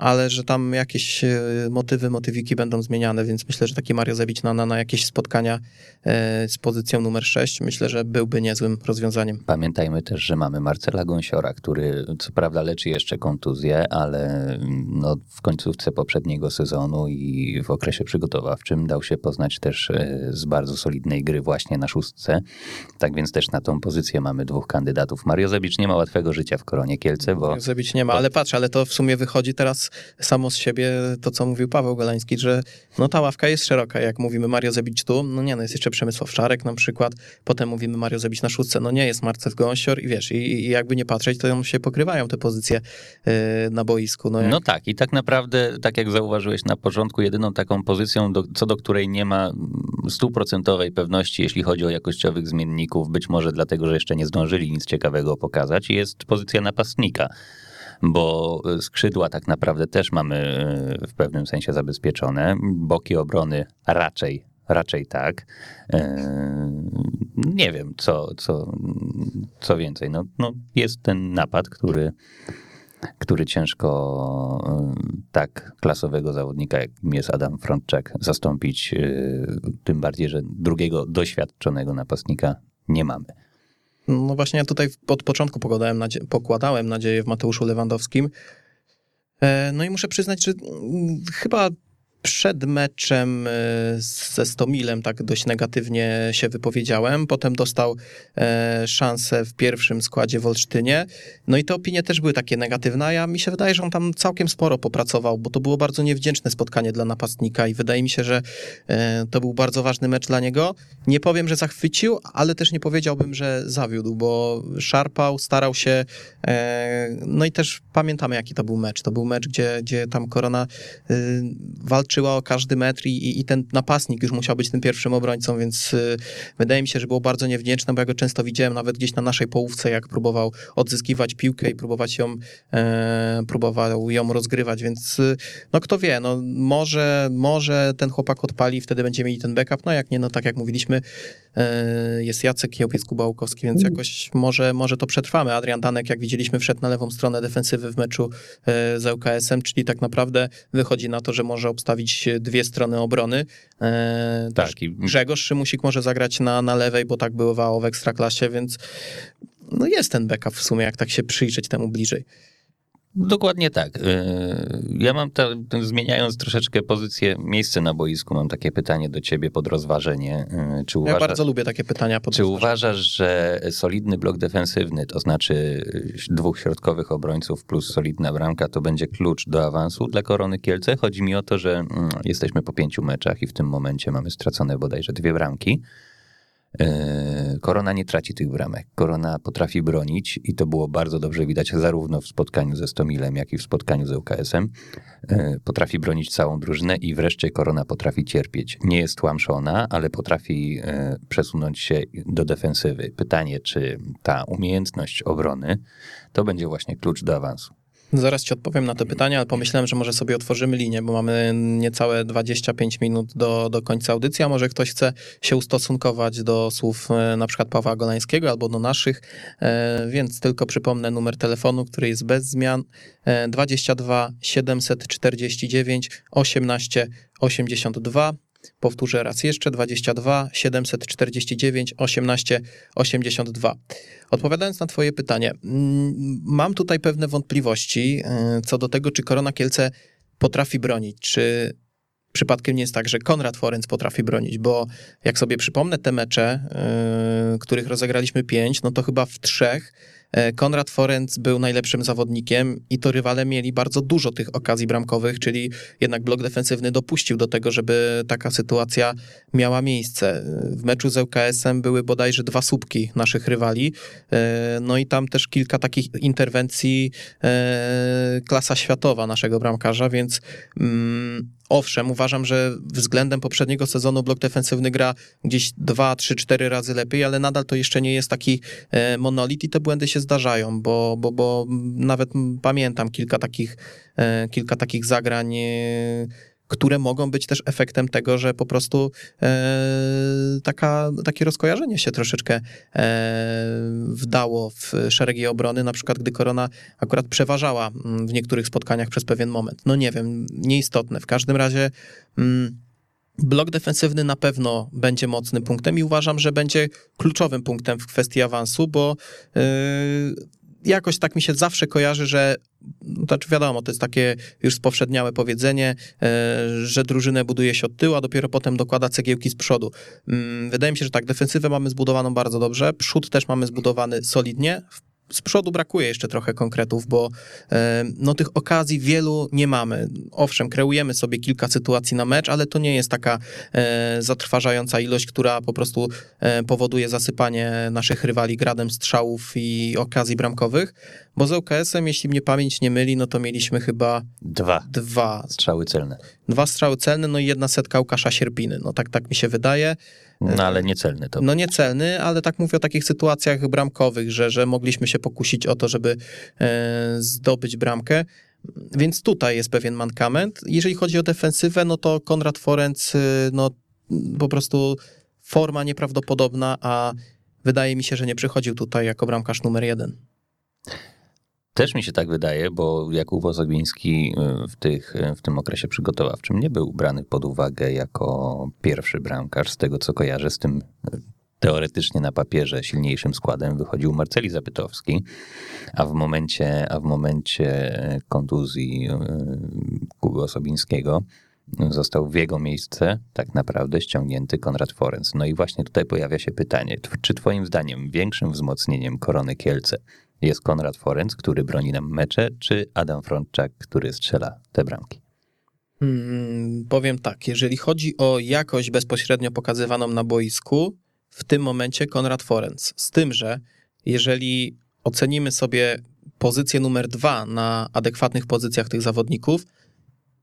ale że tam jakieś e, motywy, motywiki będą zmieniane, więc myślę, że taki Mario Zebić na, na, jakieś spotkania e, z pozycją numer 6, myślę, że byłby niezłym rozwiązaniem. Pamiętajmy też, że mamy Marcela Gąsiora, który co prawda leczy jeszcze kontuzję, ale no, w końcówce poprzedniego sezonu i w okresie przygotowawczym dał się poznać też e, z bardzo solidnej gry właśnie na szóstce. Tak więc też na tą pozycję mamy dwóch kandydatów. Mario Zebicz nie ma łatwego życia w Koronie Kielce, bo... Mario Zebić nie ma, ale patrz, ale to w sumie wychodzi teraz samo z siebie to, co mówił Paweł Golański, że no ta ławka jest szeroka, jak mówimy Mario Zebicz tu, no nie, no jest jeszcze Przemysław Szarek na przykład, potem mówimy Mario Zebicz na szóstce, no nie, jest Marcel Gąsior i wiesz, i, i jakby nie patrzeć, to się pokrywają te pozycje yy, na boisku. No, jak... no tak, i tak naprawdę, tak jak zauważyłeś na początku, jedyną taką pozycją, do, co do której nie ma stuprocentowej pewności, jeśli chodzi o jakościowych zmienników, być może dlatego, że jeszcze nie zdążyli nic ciekawego pokazać, jest pozycja napastnika bo skrzydła tak naprawdę też mamy e, w pewnym sensie zabezpieczone. Boki obrony raczej raczej tak. E, nie wiem, co, co, co więcej. No, no jest ten napad, który, który ciężko e, tak klasowego zawodnika, jak jest Adam Frontczek, zastąpić. Tym bardziej, że drugiego doświadczonego napastnika nie mamy. No właśnie ja tutaj od początku pokładałem, nadzie pokładałem nadzieję w Mateuszu Lewandowskim. E, no i muszę przyznać, że mm, chyba przed meczem e, ze Stomilem tak dość negatywnie się wypowiedziałem. Potem dostał e, szansę w pierwszym składzie w Olsztynie. No i te opinie też były takie negatywne, ja mi się wydaje, że on tam całkiem sporo popracował, bo to było bardzo niewdzięczne spotkanie dla napastnika i wydaje mi się, że e, to był bardzo ważny mecz dla niego. Nie powiem, że zachwycił, ale też nie powiedziałbym, że zawiódł, bo szarpał, starał się. No i też pamiętamy, jaki to był mecz. To był mecz, gdzie, gdzie tam Korona walczyła walczyła o każdy metr i, i, ten napastnik już musiał być tym pierwszym obrońcą, więc y, wydaje mi się, że było bardzo niewdzięczne, bo ja go często widziałem nawet gdzieś na naszej połówce, jak próbował odzyskiwać piłkę i próbować ją, e, próbował ją rozgrywać, więc y, no kto wie, no może, może ten chłopak odpali, wtedy będziemy mieli ten backup, no jak nie, no tak jak mówiliśmy, jest Jacek Kiełpiec, Kuba Łukowski, więc mm. jakoś może, może to przetrwamy. Adrian Danek, jak widzieliśmy, wszedł na lewą stronę defensywy w meczu e, z ŁKS-em, czyli tak naprawdę wychodzi na to, że może obstawić dwie strony obrony. E, tak. Grzegorz Szymusik może zagrać na, na lewej, bo tak bywało w Ekstraklasie, więc no jest ten backup w sumie, jak tak się przyjrzeć temu bliżej. Dokładnie tak. Y, ja mam, ta, zmieniając troszeczkę pozycję, miejsce na boisku, mam takie pytanie do ciebie pod rozważenie. Y, czy uważasz, ja bardzo lubię takie pytania pod Czy uważasz, że solidny blok defensywny, to znaczy dwóch środkowych obrońców plus solidna bramka, to będzie klucz do awansu dla Korony Kielce? Chodzi mi o to, że mm, jesteśmy po pięciu meczach i w tym momencie mamy stracone bodajże dwie bramki. E, Korona nie traci tych bramek. Korona potrafi bronić i to było bardzo dobrze widać zarówno w spotkaniu ze Stomilem, jak i w spotkaniu z UKS-em. E, potrafi bronić całą drużynę i wreszcie Korona potrafi cierpieć. Nie jest tłamszona, ale potrafi e, przesunąć się do defensywy. Pytanie, czy ta umiejętność obrony to będzie właśnie klucz do awansu. Zaraz ci odpowiem na to pytanie, ale pomyślałem, że może sobie otworzymy linię, bo mamy niecałe 25 minut do, do końca audycji, a może ktoś chce się ustosunkować do słów e, na przykład Pawła Golańskiego albo do naszych, e, więc tylko przypomnę numer telefonu, który jest bez zmian 22 749 18 82. Powtórzę raz jeszcze, 22 749 18 82. Odpowiadając na twoje pytanie, mm, mam tutaj pewne wątpliwości e, co do tego, czy Korona Kielce potrafi bronić, czy przypadkiem nie jest tak, że Konrad Forenc potrafi bronić, bo jak sobie przypomnę te mecze, yy, których rozegraliśmy pięć, no to chyba w trzech E, Konrad Forenc był najlepszym zawodnikiem i to rywale mieli bardzo dużo tych okazji bramkowych, czyli jednak blok defensywny dopuścił do tego, żeby taka sytuacja miała miejsce. W meczu z ŁKS-em były bodajże dwa słupki naszych rywali, e, no i tam też kilka takich interwencji e, klasa światowa naszego bramkarza, więc mm, owszem, uważam, że względem poprzedniego sezonu blok defensywny gra gdzieś dwa, trzy, cztery razy lepiej, ale nadal to jeszcze nie jest taki monolit i te błędy się zdarzają, bo, bo, bo nawet pamiętam kilka takich, e, kilka takich zagrań, e, które mogą być też efektem tego, że po prostu e, taka, takie rozkojarzenie się troszeczkę e, wdało w szeregi obrony, na przykład gdy korona akurat przeważała mm, w niektórych spotkaniach przez pewien moment. No nie wiem, nieistotne. W każdym razie. Mm, Blok defensywny na pewno będzie mocnym punktem i uważam, że będzie kluczowym punktem w kwestii awansu, bo yy, jakoś tak mi się zawsze kojarzy, że no znaczy wiadomo, to jest takie już spowszedniałe powiedzenie, yy, że drużynę buduje się od tyłu, a dopiero potem dokłada cegiełki z przodu. Yy, wydaje mi się, że tak, defensywę mamy zbudowaną bardzo dobrze, przód też mamy zbudowany solidnie, z przodu brakuje jeszcze trochę konkretów, bo e, no, tych okazji wielu nie mamy. Owszem, kreujemy sobie kilka sytuacji na mecz, ale to nie jest taka e, zatrważająca ilość, która po prostu e, powoduje zasypanie naszych rywali gradem strzałów i okazji bramkowych, bo z OKS-em, jeśli mnie pamięć nie myli, no to mieliśmy chyba dwa, dwa strzały celne. Dwa strzały celne, no i jedna setka Łukasza Sierpiny. No tak, tak mi się wydaje. No ale niecelny to. No niecelny, ale tak mówię o takich sytuacjach bramkowych, że, że mogliśmy się pokusić o to, żeby e, zdobyć bramkę. Więc tutaj jest pewien mankament. Jeżeli chodzi o defensywę, no to Konrad Forenc, e, no po prostu forma nieprawdopodobna, a wydaje mi się, że nie przychodził tutaj jako bramkarz numer jeden. Też mi się tak wydaje, bo Jakub Ozobiński y, w, tych, y, w tym okresie przygotowawczym nie był brany pod uwagę jako pierwszy bramkarz. Z tego co kojarzę, z tym y, teoretycznie na papierze silniejszym składem wychodził Marceli Zapytowski, a w momencie, a w momencie kontuzji Kuby Osobińskiego został w jego miejsce tak naprawdę ściągnięty Konrad Forenc. No i właśnie tutaj pojawia się pytanie, czy twoim zdaniem większym wzmocnieniem Korony Kielce jest Konrad Forenc, który broni nam mecze, czy Adam Frączak, który strzela te bramki? Hmm, powiem tak, jeżeli chodzi o jakość bezpośrednio pokazywaną na boisku, w tym momencie Konrad Forenc. Z tym, że jeżeli ocenimy sobie pozycję numer dwa na adekwatnych pozycjach tych zawodników,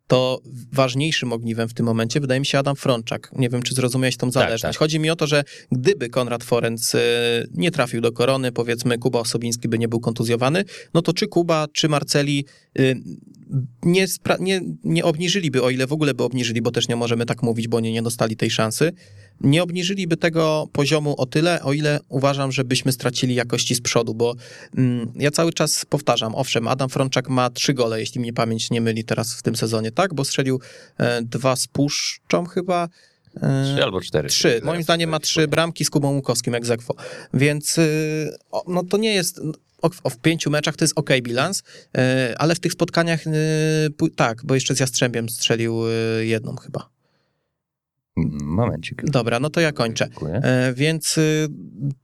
to ważniejszym ogniwem w tym momencie wydaje mi się Adam Frączak. Nie wiem, czy zrozumiałeś tą tak, zależność. Tak, tak. Chodzi mi o to, że gdyby Konrad Forenc y, nie trafił do korony, powiedzmy Kuba Osobiński by nie był kontuzjowany, no to czy Kuba, czy Marceli y, nie, nie, nie obniżyliby, o ile w ogóle by obniżyli, bo też nie możemy tak mówić, bo oni nie dostali tej szansy, nie obniżyliby tego poziomu o tyle, o ile uważam, że byśmy stracili jakości z przodu, bo mm, ja cały czas powtarzam, owszem, Adam Frączak ma trzy gole, jeśli mnie pamięć nie myli teraz w tym sezonie, tak? Bo strzelił e, dwa z puszczą chyba, e, Trzy albo cztery. Trzy. Moim zdaniem ma trzy bramki z Kubą Łukowskim egzekwo. Więc y, no to nie jest w pięciu meczach to jest ok bilans, e, ale w tych spotkaniach e, tak, bo jeszcze z Jastrzębiem strzelił e, jedną chyba. Momencik. Dobra, no to ja kończę. E, więc y,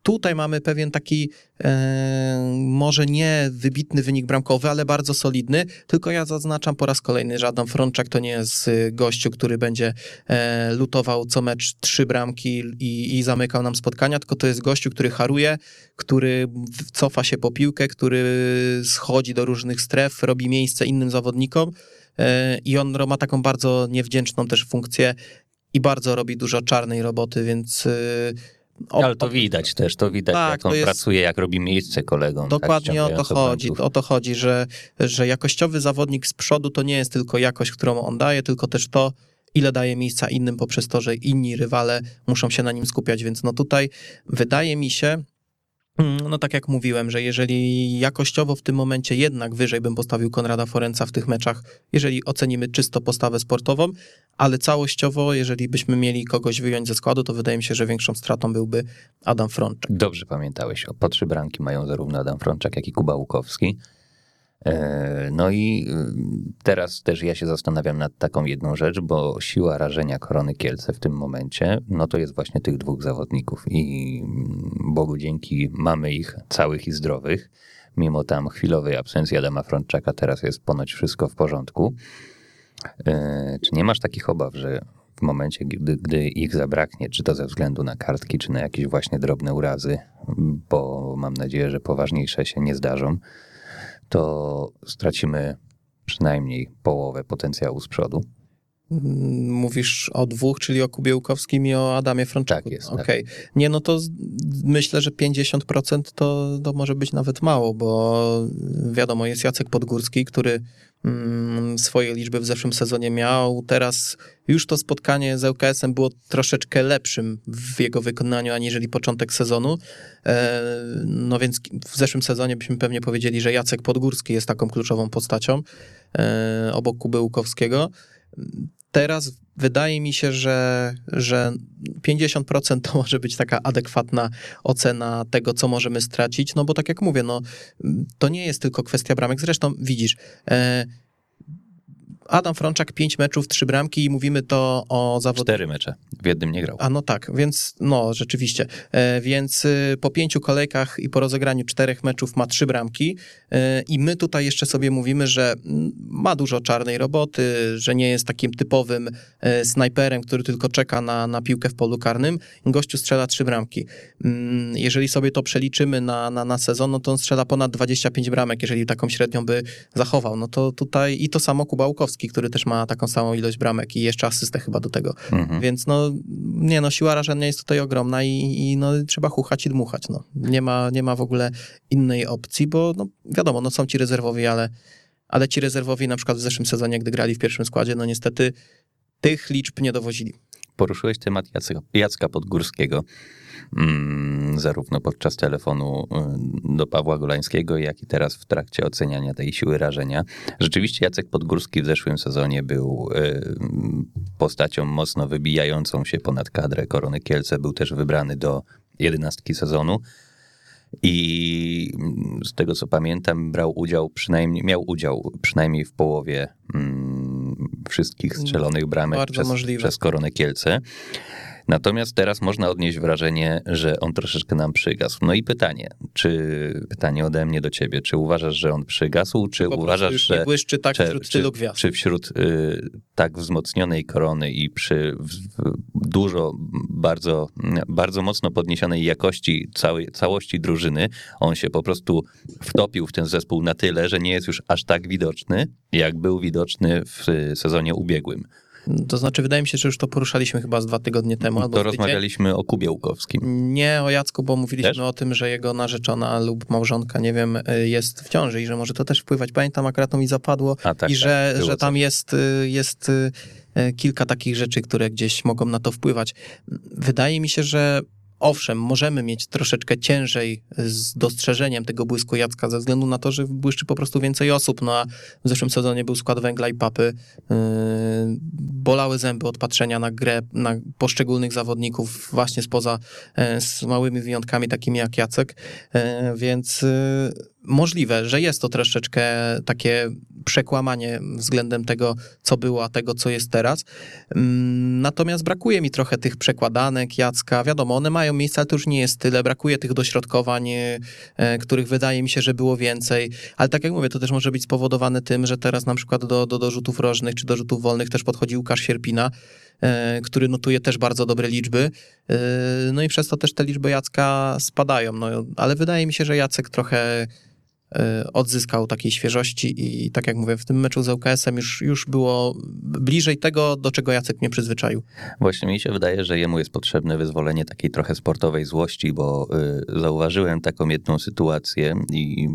tutaj mamy pewien taki e, może nie wybitny wynik bramkowy, ale bardzo solidny, tylko ja zaznaczam po raz kolejny, że Adam Frączak to nie jest y, gościu, który będzie e, lutował co mecz trzy bramki i, i zamykał nam spotkania, tylko to jest gościu, który haruje, który cofa się po piłkę, który schodzi do różnych stref, robi miejsce innym zawodnikom i on ma taką bardzo niewdzięczną też funkcję i bardzo robi dużo czarnej roboty, więc. Y, o, Ale to widać też, to widać, tak, jak on jest, pracuje, jak robi miejsce kolegom. Tak, dokładnie tak, o to chodzi. O to chodzi, że, że jakościowy zawodnik z przodu to nie jest tylko jakość, którą on daje, tylko też to, ile daje miejsca innym poprzez to, że inni rywale muszą się na nim skupiać. Więc no tutaj wydaje mi się, no tak jak mówiłem, że jeżeli jakościowo w tym momencie jednak wyżej bym postawił Konrada Forenca w tych meczach, jeżeli ocenimy czysto postawę sportową, ale całościowo, jeżeli byśmy mieli kogoś wyjąć ze składu, to wydaje mi się, że większą stratą byłby Adam Frączak. Dobrze pamiętałeś. O po trzy bramki mają zarówno Adam Frączak, jak i Kuba Łukowski. E, no i y, teraz też ja się zastanawiam nad taką jedną rzecz, bo siła rażenia Korony Kielce w tym momencie, no to jest właśnie tych dwóch zawodników i mm, Bogu dzięki mamy ich całych i zdrowych. Mimo tam chwilowej absencji Adama Frączaka teraz jest ponoć wszystko w porządku. E, czy nie masz takich obaw, że w momencie, gdy, gdy ich zabraknie, czy to ze względu na kartki, czy na jakieś właśnie drobne urazy, bo mam nadzieję, że poważniejsze się nie zdarzą, to stracimy przynajmniej połowę potencjału z przodu. Mm, mówisz o dwóch, czyli o Kubie Łukowskim i o Adamie Frączaku. Tak jest, tak. Okej. Nie, no to myślę, że 50% to, to może być nawet mało, bo wiadomo, jest Jacek Podgórski, który swoje liczby w zeszłym sezonie miał. Teraz już to spotkanie z ŁKS-em było troszeczkę lepszym w jego wykonaniu, aniżeli początek sezonu. E, no więc w zeszłym sezonie byśmy pewnie powiedzieli, że Jacek Podgórski jest taką kluczową postacią e, obok Kuby Łukowskiego. Teraz wydaje mi się, że, że 50% to może być taka adekwatna ocena tego, co możemy stracić, no bo tak jak mówię, no, to nie jest tylko kwestia bramek. Zresztą widzisz, e, Adam Frączak, 5 meczów, 3 bramki i mówimy to o zawodniku. Cztery mecze, w jednym nie grał. A no tak, więc no rzeczywiście. E, więc y, po pięciu kolejkach i po rozegraniu czterech meczów ma trzy bramki e, i my tutaj jeszcze sobie mówimy, że mm, ma dużo czarnej roboty, że nie jest takim typowym e, snajperem, który tylko czeka na, na piłkę w polu karnym. Gościu strzela trzy bramki. Mm, Jeżeli sobie to przeliczymy na, na, na sezon, no to on strzela ponad 25 bramek, jeżeli taką średnią by zachował. No to tutaj i to samo Kuba Łukowski, który też ma taką samą ilość bramek i jeszcze asystę chyba do tego. Mhm. Więc no, nie no, siła rażenia jest tutaj ogromna i, i no, trzeba chuchać i dmuchać, no. Nie ma, nie ma w ogóle innej opcji, bo no, wiadomo, no są ci rezerwowi, ale, ale ci rezerwowi na przykład w zeszłym sezonie, gdy grali w pierwszym składzie, no niestety tych liczb nie dowozili. Poruszyłeś temat Jacka, Jacka Podgórskiego, mm, zarówno podczas telefonu y, do Pawła Golańskiego, jak i teraz w trakcie oceniania tej siły rażenia. Rzeczywiście Jacek Podgórski w zeszłym sezonie był y, postacią mocno wybijającą się ponad kadrę Korony Kielce. Był też wybrany do jedenastki sezonu. I mm, z tego co pamiętam, brał udział przynajmniej, miał udział przynajmniej w połowie mm, wszystkich strzelonych bramek Bardzo przez, możliwe. przez Koronę Kielce. Natomiast teraz można odnieść wrażenie, że on troszeczkę nam przygasł. No i pytanie, czy pytanie ode mnie do ciebie, czy uważasz, że on przygasł, czy Po prostu uważasz, że błyszczy tak czy, wśród tylu gwiazd. czy wśród y, tak wzmocnionej korony i przy w, dużo, bardzo, bardzo mocno podniesionej jakości całej, całości drużyny, on się po prostu wtopił w ten zespół na tyle, że nie jest już aż tak widoczny, jak był widoczny w sezonie ubiegłym. To znaczy, wydaje mi się, że już to poruszaliśmy chyba z dwa tygodnie temu. albo To tydzień. rozmawialiśmy o Kubie Łukowskim. Nie o Jacku, bo mówiliśmy Też? o tym, że jego narzeczona lub małżonka, nie wiem, y, jest w ciąży i że może to też wpływać. Pamiętam, akurat to mi zapadło A tak, i że, tak, że tam coś. jest, y, jest y, kilka takich rzeczy, które gdzieś mogą na to wpływać. Wydaje mi się, że owszem, możemy mieć troszeczkę ciężej z dostrzeżeniem tego błysku Jacka ze względu na to, że błyszczy po prostu więcej osób. No a w zeszłym sezonie był skład węgla i papy. Bolały zęby od patrzenia na grę, na poszczególnych zawodników właśnie spoza, e, z małymi wyjątkami takimi jak Jacek, E, więc e, możliwe, że jest to troszeczkę takie przekłamanie względem tego, co było, a tego, co jest teraz. Mm, Natomiast brakuje mi trochę tych przekładanek Jacka. Wiadomo, one mają miejsce, ale to już nie jest tyle. Brakuje tych dośrodkowań, których wydaje mi się, że było więcej. Ale tak jak mówię, to też może być spowodowane tym, że teraz na przykład do, do, do rzutów rożnych czy do rzutów wolnych też podchodzi Łukasz Sierpina, e, który notuje też bardzo dobre liczby. E, No i przez to też te liczby Jacka spadają. No, ale wydaje mi się, że Jacek trochę odzyskał takiej świeżości i tak jak mówię, w tym meczu z ŁKS-em już, już było bliżej tego, do czego Jacek mnie przyzwyczaił. Właśnie mi się wydaje, że jemu jest potrzebne wyzwolenie takiej trochę sportowej złości, bo y, zauważyłem taką jedną sytuację i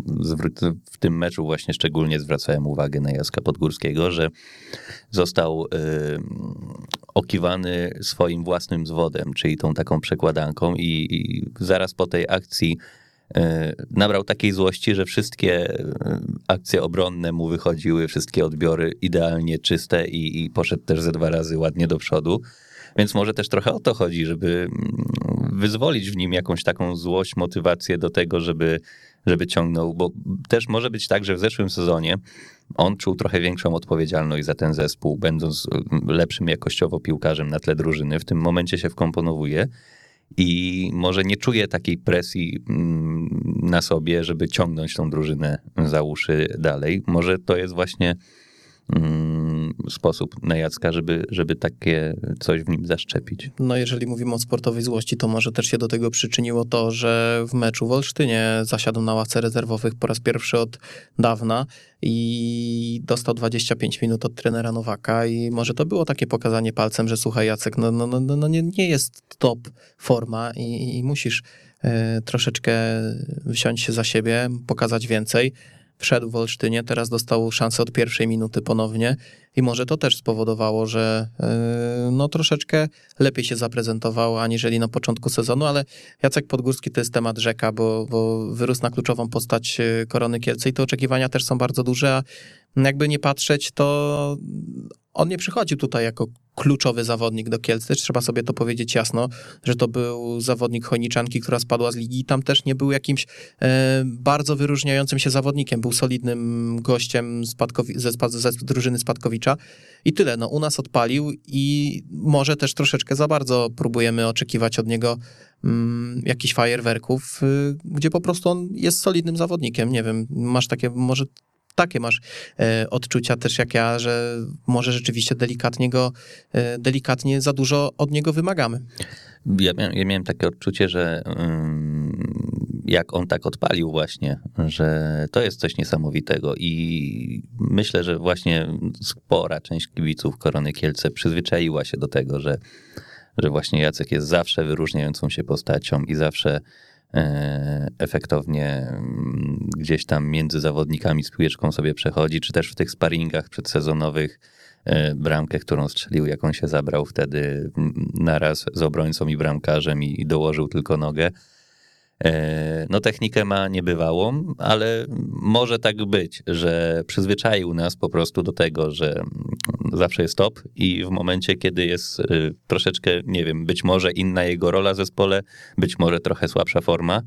w tym meczu właśnie szczególnie zwracałem uwagę na Jacka Podgórskiego, że został y, okiwany swoim własnym zwodem, czyli tą taką przekładanką i, i zaraz po tej akcji y, nabrał takiej złości, że wszystkie y, akcje obronne mu wychodziły, wszystkie odbiory idealnie czyste i, i poszedł też ze dwa razy ładnie do przodu. Więc może też trochę o to chodzi, żeby mm, wyzwolić w nim jakąś taką złość, motywację do tego, żeby, żeby ciągnął, bo też może być tak, że w zeszłym sezonie on czuł trochę większą odpowiedzialność za ten zespół, będąc mm, lepszym jakościowo piłkarzem na tle drużyny. W tym momencie się wkomponowuje i może nie czuje takiej presji mm, na sobie, żeby ciągnąć tą drużynę za uszy dalej. Może to jest właśnie sposób na Jacka, żeby, żeby takie coś w nim zaszczepić. No jeżeli mówimy o sportowej złości, to może też się do tego przyczyniło to, że w meczu w Olsztynie zasiadł na ławce rezerwowych po raz pierwszy od dawna i dostał 25 minut od trenera Nowaka i może to było takie pokazanie palcem, że słuchaj Jacek, no, no, no, no nie, nie jest top forma i, i musisz e, troszeczkę wsiąść się za siebie, pokazać więcej wszedł w Olsztynie, teraz dostał szansę od pierwszej minuty ponownie i może to też spowodowało, że yy, no troszeczkę lepiej się zaprezentował aniżeli na początku sezonu, ale Jacek Podgórski to jest temat rzeka, bo, bo wyrósł na kluczową postać yy, Korony Kielce i te oczekiwania też są bardzo duże, a jakby nie patrzeć, to on nie przychodził tutaj jako kluczowy zawodnik do Kielc, też trzeba sobie to powiedzieć jasno, że to był zawodnik Chojniczanki, która spadła z ligi. Tam też nie był jakimś e, bardzo wyróżniającym się zawodnikiem, był solidnym gościem spadkowi- ze, ze drużyny Spadkowicza. I tyle, no u nas odpalił i może też troszeczkę za bardzo próbujemy oczekiwać od niego mm, jakichś fajerwerków, y, gdzie po prostu on jest solidnym zawodnikiem, nie wiem, masz takie, może takie masz e, odczucia też jak ja, że może rzeczywiście delikatnie go, e, delikatnie za dużo od niego wymagamy. Ja miałem, ja miałem takie odczucie, że um, jak on tak odpalił właśnie, że to jest coś niesamowitego i myślę, że właśnie spora część kibiców Korony Kielce przyzwyczaiła się do tego, że, że właśnie Jacek jest zawsze wyróżniającą się postacią i zawsze efektownie mm, gdzieś tam między zawodnikami z piłeczką sobie przechodzi, czy też w tych sparingach przedsezonowych e, bramkę, którą strzelił, jaką się zabrał wtedy mm, naraz z obrońcą i bramkarzem i dołożył tylko nogę. E, no technikę ma niebywałą, ale może tak być, że przyzwyczaił nas po prostu do tego, że zawsze jest top i w momencie, kiedy jest y, troszeczkę, nie wiem, być może inna jego rola w zespole, być może trochę słabsza forma,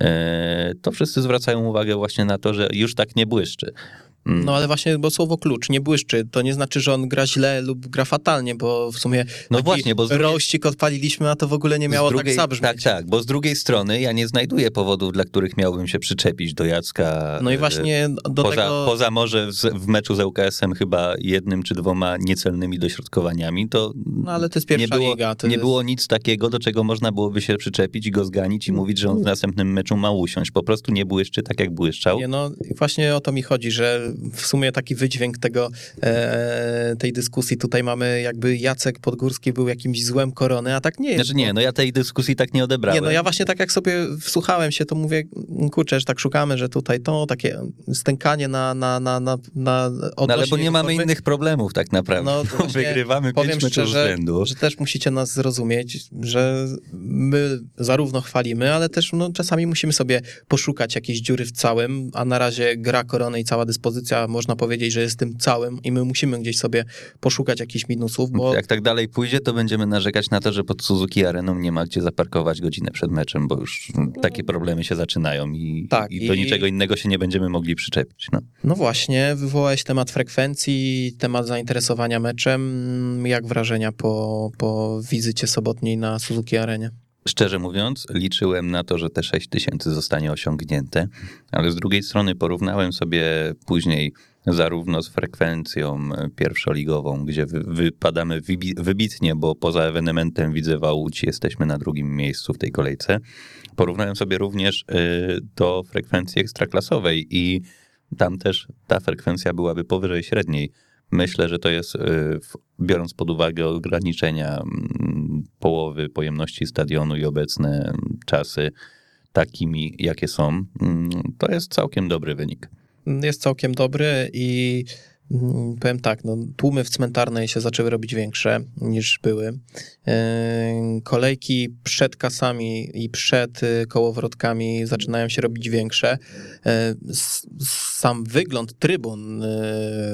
e, to wszyscy zwracają uwagę właśnie na to, że już tak nie błyszczy. Mm. No ale właśnie, bo słowo klucz nie błyszczy, to nie znaczy, że on gra źle lub gra fatalnie, bo w sumie no właśnie, bo drugiej... rościk odpaliliśmy, a to w ogóle nie miało tak drugiej, tak zabrzmieć. Tak, tak, bo z drugiej strony ja nie znajduję powodów, dla których miałbym się przyczepić do Jacka. No i właśnie do poza, tego... Poza może w meczu z ŁKS-em chyba jednym czy dwoma niecelnymi dośrodkowaniami, to no ale to jest pierwsza nie było, liga. nie jest... było nic takiego, do czego można byłoby się przyczepić i go zganić i mówić, że on w następnym meczu ma usiąść. Po prostu nie błyszczy tak, jak błyszczał. Nie, no właśnie o to mi chodzi, że w sumie taki wydźwięk tego, e, tej dyskusji. Tutaj mamy jakby Jacek Podgórski był jakimś złem korony, a tak nie jest. Znaczy nie, no ja tej dyskusji tak nie odebrałem. Nie, no ja właśnie tak jak sobie wsłuchałem się, to mówię, kurczę, że tak szukamy, że tutaj to takie stękanie na, na, na, na, na no ale bo nie mamy formy. innych problemów tak naprawdę. No, to Wygrywamy powiem pięć szczerze, rzędu. że też musicie nas zrozumieć, że my zarówno chwalimy, ale też no, czasami musimy sobie poszukać jakiejś dziury w całym, a na razie gra korony i cała dyspozycja, można powiedzieć, powiedzieć, że jest tym całym i my musimy gdzieś sobie poszukać jakichś minusów, bo... Jak tak dalej pójdzie, to będziemy narzekać na to, że pod Suzuki Areną nie ma gdzie zaparkować godzinę przed meczem, bo już takie problemy się zaczynają i, tak, i do i... niczego innego się nie będziemy mogli przyczepić. No. no właśnie, wywołałeś temat frekwencji, temat zainteresowania meczem. Jak wrażenia po, po wizycie sobotniej na Suzuki Arenie? Szczerze mówiąc, liczyłem na to, że te 6 tysięcy zostanie osiągnięte, ale z drugiej strony porównałem sobie później zarówno z frekwencją pierwszoligową, gdzie wypadamy wybitnie, bo poza ewenementem Widzewa Łódź jesteśmy na drugim miejscu w tej kolejce. Porównałem sobie również y, do frekwencji ekstraklasowej i tam też ta frekwencja byłaby powyżej średniej. Myślę, że to jest, y, biorąc pod uwagę ograniczenia mm, połowy pojemności stadionu i obecne czasy takimi, jakie są, mm, to jest całkiem dobry wynik. Jest całkiem dobry i powiem tak, no, tłumy w cmentarnej się zaczęły robić większe niż były. E, kolejki przed kasami i przed y, kołowrotkami zaczynają się robić większe. E, sam wygląd trybun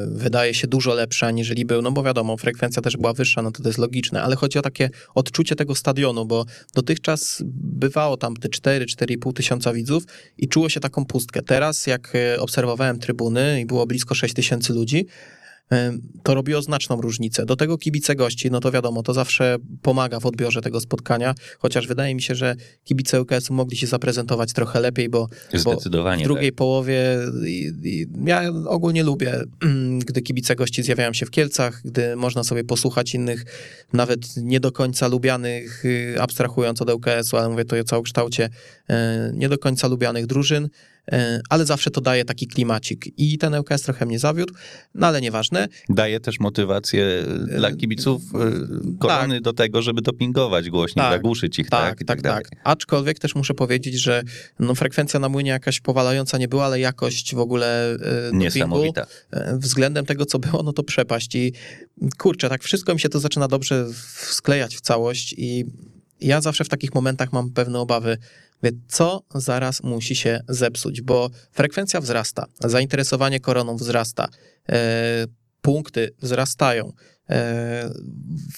wydaje się dużo lepszy aniżeli był, no bo wiadomo, frekwencja też była wyższa, no to, to jest logiczne, ale chodzi o takie odczucie tego stadionu, bo dotychczas bywało tam te 4-4,5 tysiąca widzów i czuło się taką pustkę. Teraz, jak obserwowałem trybuny i było blisko 6 tysięcy ludzi, to robiło znaczną różnicę. Do tego kibice gości, no to wiadomo, to zawsze pomaga w odbiorze tego spotkania, chociaż wydaje mi się, że kibice UKS-u mogli się zaprezentować trochę lepiej, bo, bo w drugiej tak. połowie i, i ja ogólnie lubię gdy kibice gości zjawiają się w Kielcach, gdy można sobie posłuchać innych, nawet nie do końca lubianych, y, abstrahując od ŁKS-u, ale mówię to o całokształcie, e, nie do końca lubianych drużyn, e, ale zawsze to daje taki klimacik. I ten ŁKS trochę mnie zawiódł, no ale nieważne. Daje też motywację dla kibiców e, korony tak. do tego, żeby dopingować głośniej, Tak, zagłuszyć ich, tak? Tak, tak, dalej. tak. Aczkolwiek też muszę powiedzieć, że no, frekwencja na młynie jakaś powalająca nie była, ale jakość w ogóle e, dopingu, Niesamowita. e, względem tego, co było, no to przepaść. I kurczę, tak wszystko mi się to zaczyna dobrze sklejać w całość i ja zawsze w takich momentach mam pewne obawy, Mówię, co zaraz musi się zepsuć, bo frekwencja wzrasta, zainteresowanie koroną wzrasta, e, punkty wzrastają. E,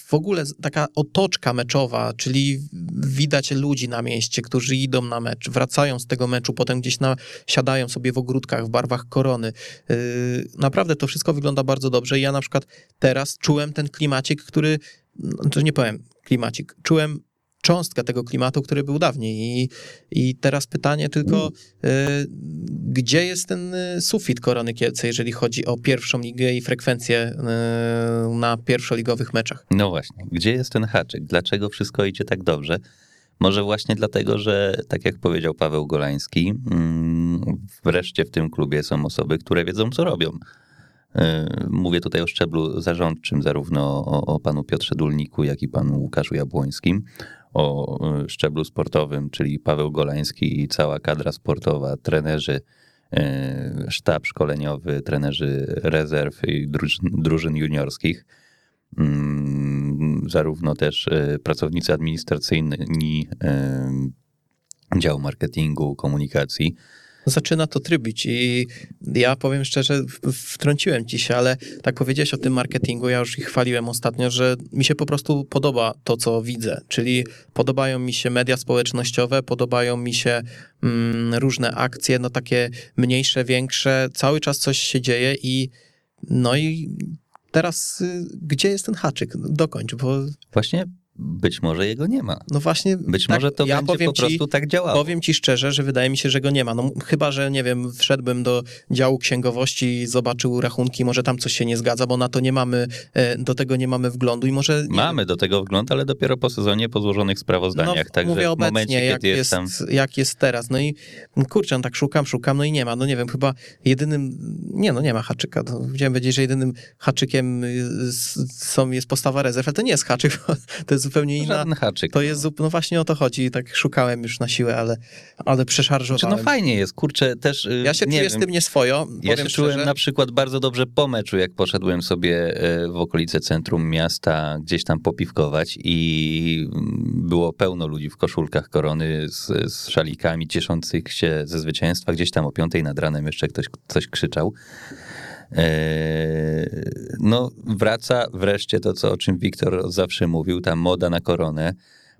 w ogóle taka otoczka meczowa, czyli widać ludzi na mieście, którzy idą na mecz, wracają z tego meczu, potem gdzieś na, siadają sobie w ogródkach w barwach korony. E, naprawdę to wszystko wygląda bardzo dobrze. Ja na przykład teraz czułem ten klimacik, który, no, to nie powiem klimacik, czułem cząstkę tego klimatu, który był dawniej. I, i teraz pytanie tylko, e, gdzie jest ten e, sufit Korony Kielce, jeżeli chodzi o pierwszą ligę i frekwencję e, na pierwszoligowych meczach? No właśnie, gdzie jest ten haczyk? Dlaczego wszystko idzie tak dobrze? Może właśnie dlatego, że tak jak powiedział Paweł Golański, mm, wreszcie w tym klubie są osoby, które wiedzą, co robią. Yy, Mówię tutaj o szczeblu zarządczym, zarówno o, o panu Piotrze Dulniku, jak i panu Łukaszu Jabłońskim, o yy, szczeblu sportowym, czyli Paweł Golański i cała kadra sportowa, trenerzy, yy, sztab szkoleniowy, trenerzy rezerw i drużyn, drużyn juniorskich mm, zarówno też e, pracownicy administracyjni e, działu marketingu, komunikacji. Zaczyna to trybić. I ja powiem szczerze, wtrąciłem ci się, ale tak powiedziałeś o tym marketingu, ja już ich chwaliłem ostatnio, że mi się po prostu podoba to, co widzę, czyli podobają mi się media społecznościowe, podobają mi się mm, różne akcje, no takie mniejsze, większe, cały czas coś się dzieje i no i teraz y, gdzie jest ten haczyk? Dokończ, bo Właśnie być może jego nie ma. no właśnie... Być tak, może to ja będzie powiem po ci, prostu tak działało. Powiem ci szczerze, że wydaje mi się, że go nie ma. No, chyba, że nie wiem, wszedłbym do działu księgowości i zobaczył rachunki, może tam coś się nie zgadza, bo na to nie mamy, e, do tego nie mamy wglądu i może... Mamy do tego wgląd, ale dopiero po sezonie, po złożonych sprawozdaniach. Także No, mówię w obecnie, momencie, jak jest, jest tam... jak jest teraz. No i kurczę, no tak szukam, szukam, no i nie ma. No nie wiem, chyba jedynym, nie no, nie ma haczyka. No, chciałem powiedzieć, że jedynym haczykiem y, są, jest postawa rezerw, ale to nie jest haczyk, to jest zupełnie inna... Żaden haczyk. To jest, zup- no właśnie o to chodzi. Tak szukałem już na siłę, ale, ale Znaczy, przeszarżowałem. no fajnie jest, kurczę, też... y, Ja się nie czuję wiem, z tym nieswojo. Ja się czułem szczerze. na przykład bardzo dobrze po meczu, jak poszedłem sobie e, w okolice centrum miasta gdzieś tam popiwkować i było pełno ludzi w koszulkach korony z, z szalikami cieszących się ze zwycięstwa. Gdzieś tam o piątej nad ranem jeszcze ktoś coś krzyczał. E, No, wraca wreszcie to, co, o czym Wiktor zawsze mówił, ta moda na koronę.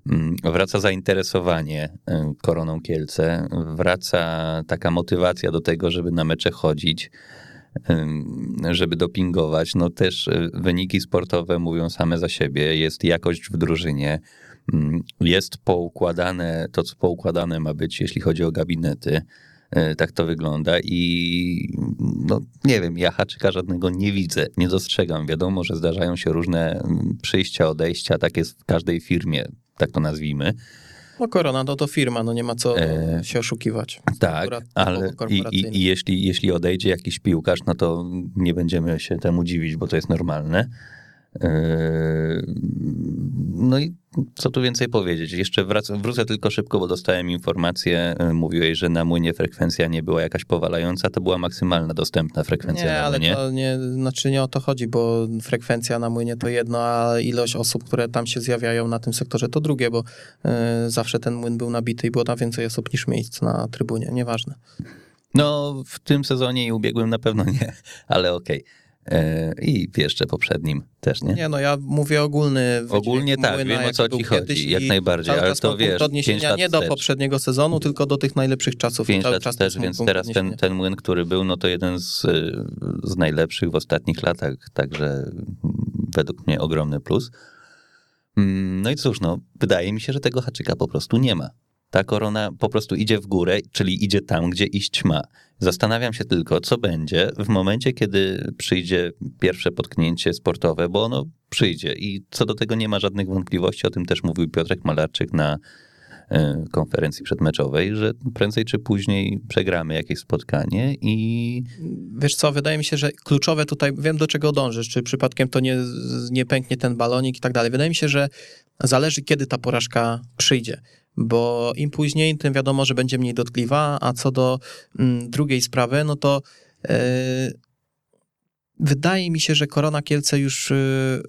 Mm, Wraca zainteresowanie e, koroną Kielce, wraca taka motywacja do tego, żeby na mecze chodzić, em, żeby dopingować. No też wyniki sportowe mówią same za siebie, jest jakość w drużynie, mm, jest poukładane to, co poukładane ma być, jeśli chodzi o gabinety. E, Tak to wygląda i no nie wiem, ja haczyka żadnego nie widzę, nie dostrzegam. Wiadomo, że zdarzają się różne mm, przyjścia, odejścia, tak jest w każdej firmie, tak to nazwijmy. No korona no to firma, no nie ma co E, się oszukiwać. Tak, ale i, i, i jeśli, jeśli odejdzie jakiś piłkarz, no to nie będziemy się temu dziwić, bo to jest normalne. Yy, No i co tu więcej powiedzieć? Jeszcze wracam, wrócę tylko szybko, bo dostałem informację, yy, mówiłeś, że na młynie frekwencja nie była jakaś powalająca, to była maksymalna dostępna frekwencja Nie, na ale to nie, znaczy nie o to chodzi, bo frekwencja na młynie to jedno, a ilość osób, które tam się zjawiają na tym sektorze to drugie, bo e, zawsze ten młyn był nabity i było tam więcej osób niż miejsc na trybunie, nieważne. No, w tym sezonie i ubiegłym na pewno nie, ale okej. Yy, I w jeszcze poprzednim też, nie? Nie, no ja mówię ogólny Ogólnie tak, wiem, o co ci chodzi, jak i najbardziej, ale to wiesz, odniesienia nie do poprzedniego sezonu, tylko do tych najlepszych czasów. i Pięć lat czas też, więc teraz ten, ten młyn, który był, no to jeden z, y, z najlepszych w ostatnich latach, także według mnie ogromny plus. Mm, No i cóż, no, wydaje mi się, że tego haczyka po prostu nie ma. Ta korona po prostu idzie w górę, czyli idzie tam, gdzie iść ma. Zastanawiam się tylko, co będzie w momencie, kiedy przyjdzie pierwsze potknięcie sportowe, bo ono przyjdzie i co do tego nie ma żadnych wątpliwości. O tym też mówił Piotrek Malarczyk na e, konferencji przedmeczowej, że prędzej czy później przegramy jakieś spotkanie i Wiesz co, wydaje mi się, że kluczowe tutaj, wiem do czego dążysz, czy przypadkiem to nie, nie pęknie ten balonik i tak dalej. Wydaje mi się, że zależy kiedy ta porażka przyjdzie, bo im później, tym wiadomo, że będzie mniej dotkliwa, a co do mm, drugiej sprawy, no to yy, wydaje mi się, że Korona Kielce już yy,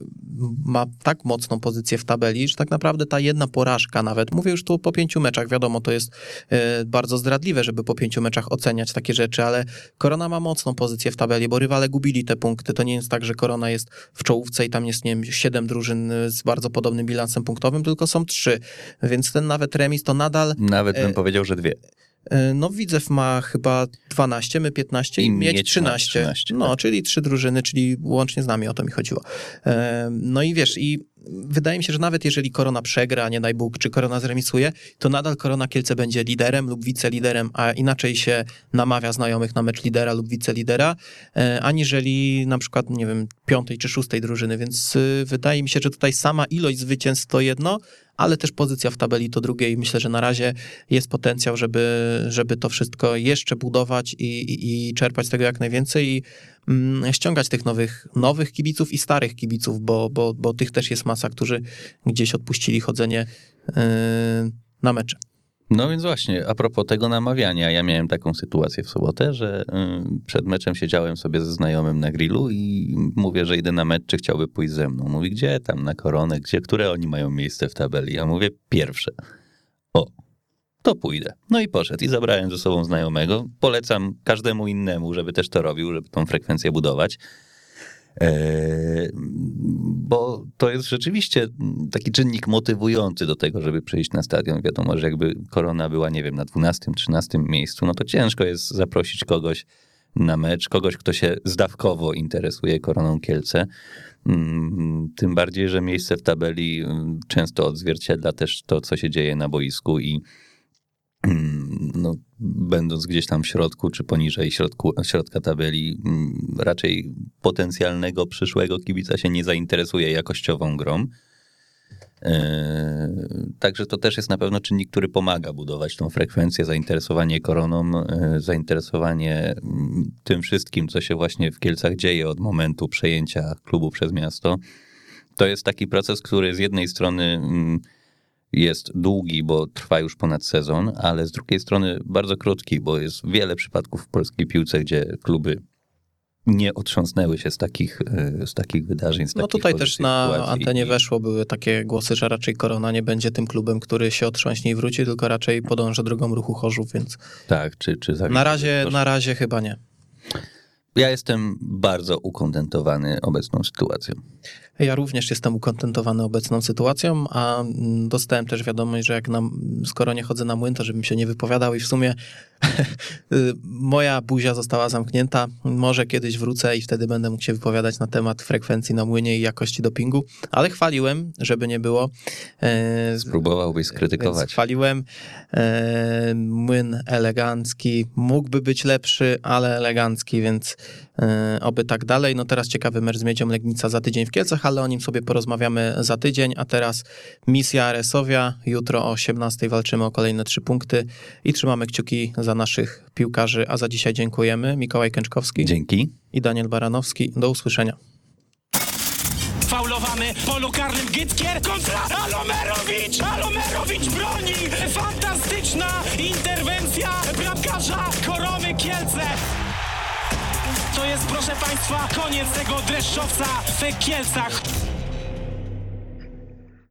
ma tak mocną pozycję w tabeli, że tak naprawdę ta jedna porażka nawet, mówię już tu po pięciu meczach, wiadomo, to jest yy, bardzo zdradliwe, żeby po pięciu meczach oceniać takie rzeczy, ale Korona ma mocną pozycję w tabeli, bo rywale gubili te punkty. To nie jest tak, że Korona jest w czołówce i tam jest, nie wiem, siedem drużyn z bardzo podobnym bilansem punktowym, tylko są trzy. Więc ten nawet remis to nadal. nawet bym powiedział, że dwie. E, No, Widzew ma chyba 12, my 15 i, I mieć Miedź 13. 13, no, tak. czyli trzy drużyny, czyli łącznie z nami o to mi chodziło. E, No i wiesz, i wydaje mi się, że nawet jeżeli Korona przegra, nie daj Bóg, czy Korona zremisuje, to nadal Korona Kielce będzie liderem lub wiceliderem, a inaczej się namawia znajomych na mecz lidera lub wicelidera, e, aniżeli na przykład, nie wiem, piątej czy szóstej drużyny, więc y, wydaje mi się, że tutaj sama ilość zwycięstw to jedno, ale też pozycja w tabeli to drugie i myślę, że na razie jest potencjał, żeby, żeby to wszystko jeszcze budować i, i, i czerpać z tego jak najwięcej. I ściągać tych nowych, nowych kibiców i starych kibiców, bo, bo, bo tych też jest masa, którzy gdzieś odpuścili chodzenie yy, na mecze. No więc właśnie, a propos tego namawiania, ja miałem taką sytuację w sobotę, że y, przed meczem siedziałem sobie ze znajomym na grillu i mówię, że idę na mecz, czy chciałby pójść ze mną. Mówi, gdzie tam, na koronę, gdzie, które oni mają miejsce w tabeli? Ja mówię, pierwsze. O, to pójdę. No i poszedł i zabrałem ze sobą znajomego. Polecam każdemu innemu, żeby też to robił, żeby tą frekwencję budować. Eee, bo to jest rzeczywiście taki czynnik motywujący do tego, żeby przyjść na stadion. Wiadomo, że jakby korona była, nie wiem, na 12, 13 miejscu, no to ciężko jest zaprosić kogoś na mecz, kogoś, kto się zdawkowo interesuje koroną Kielce. Mm, Tym bardziej, że miejsce w tabeli mm, często odzwierciedla też to, co się dzieje na boisku i no, będąc gdzieś tam w środku czy poniżej środku, środka tabeli, mm, raczej potencjalnego przyszłego kibica się nie zainteresuje jakościową grą. Eee, Także to też jest na pewno czynnik, który pomaga budować tą frekwencję, zainteresowanie koroną, e, zainteresowanie mm, tym wszystkim, co się właśnie w Kielcach dzieje od momentu przejęcia klubu przez miasto. To jest taki proces, który z jednej strony mm, jest długi, bo trwa już ponad sezon, ale z drugiej strony bardzo krótki, bo jest wiele przypadków w polskiej piłce, gdzie kluby nie otrząsnęły się z takich, e, z takich wydarzeń. Z No takich tutaj też na sytuacji. antenie weszło, były takie głosy, że raczej Korona nie będzie tym klubem, który się otrząśnie i wróci, tylko raczej podąży drogą ruchu Chorzów, więc Tak, czy, czy na razie, na razie chyba nie. Ja jestem bardzo ukontentowany obecną sytuacją. Ja również jestem ukontentowany obecną sytuacją, a mm, dostałem też wiadomość, że jak na, skoro nie chodzę na młyn, to żebym się nie wypowiadał i w sumie y, moja buzia została zamknięta. Może kiedyś wrócę i wtedy będę mógł się wypowiadać na temat frekwencji na młynie i jakości dopingu, ale chwaliłem, żeby nie było. E, Spróbowałbyś skrytykować. chwaliłem. E, młyn elegancki, mógłby być lepszy, ale elegancki, więc oby tak dalej. No teraz ciekawy mecz z Miedzią Legnica za tydzień w Kielcach, ale o nim sobie porozmawiamy za tydzień, a teraz misja Resowia. Jutro o 18 walczymy o kolejne trzy punkty i trzymamy kciuki za naszych piłkarzy, a za dzisiaj dziękujemy. Mikołaj Kęczkowski Dzięki. i Daniel Baranowski. Do usłyszenia. Faulowany w polu karnym Gytkier kontra Alomerowicz! Alomerowicz broni! Fantastyczna interwencja bramkarza Korony Kielce! To jest, proszę Państwa, koniec tego dreszczowca w Kielcach.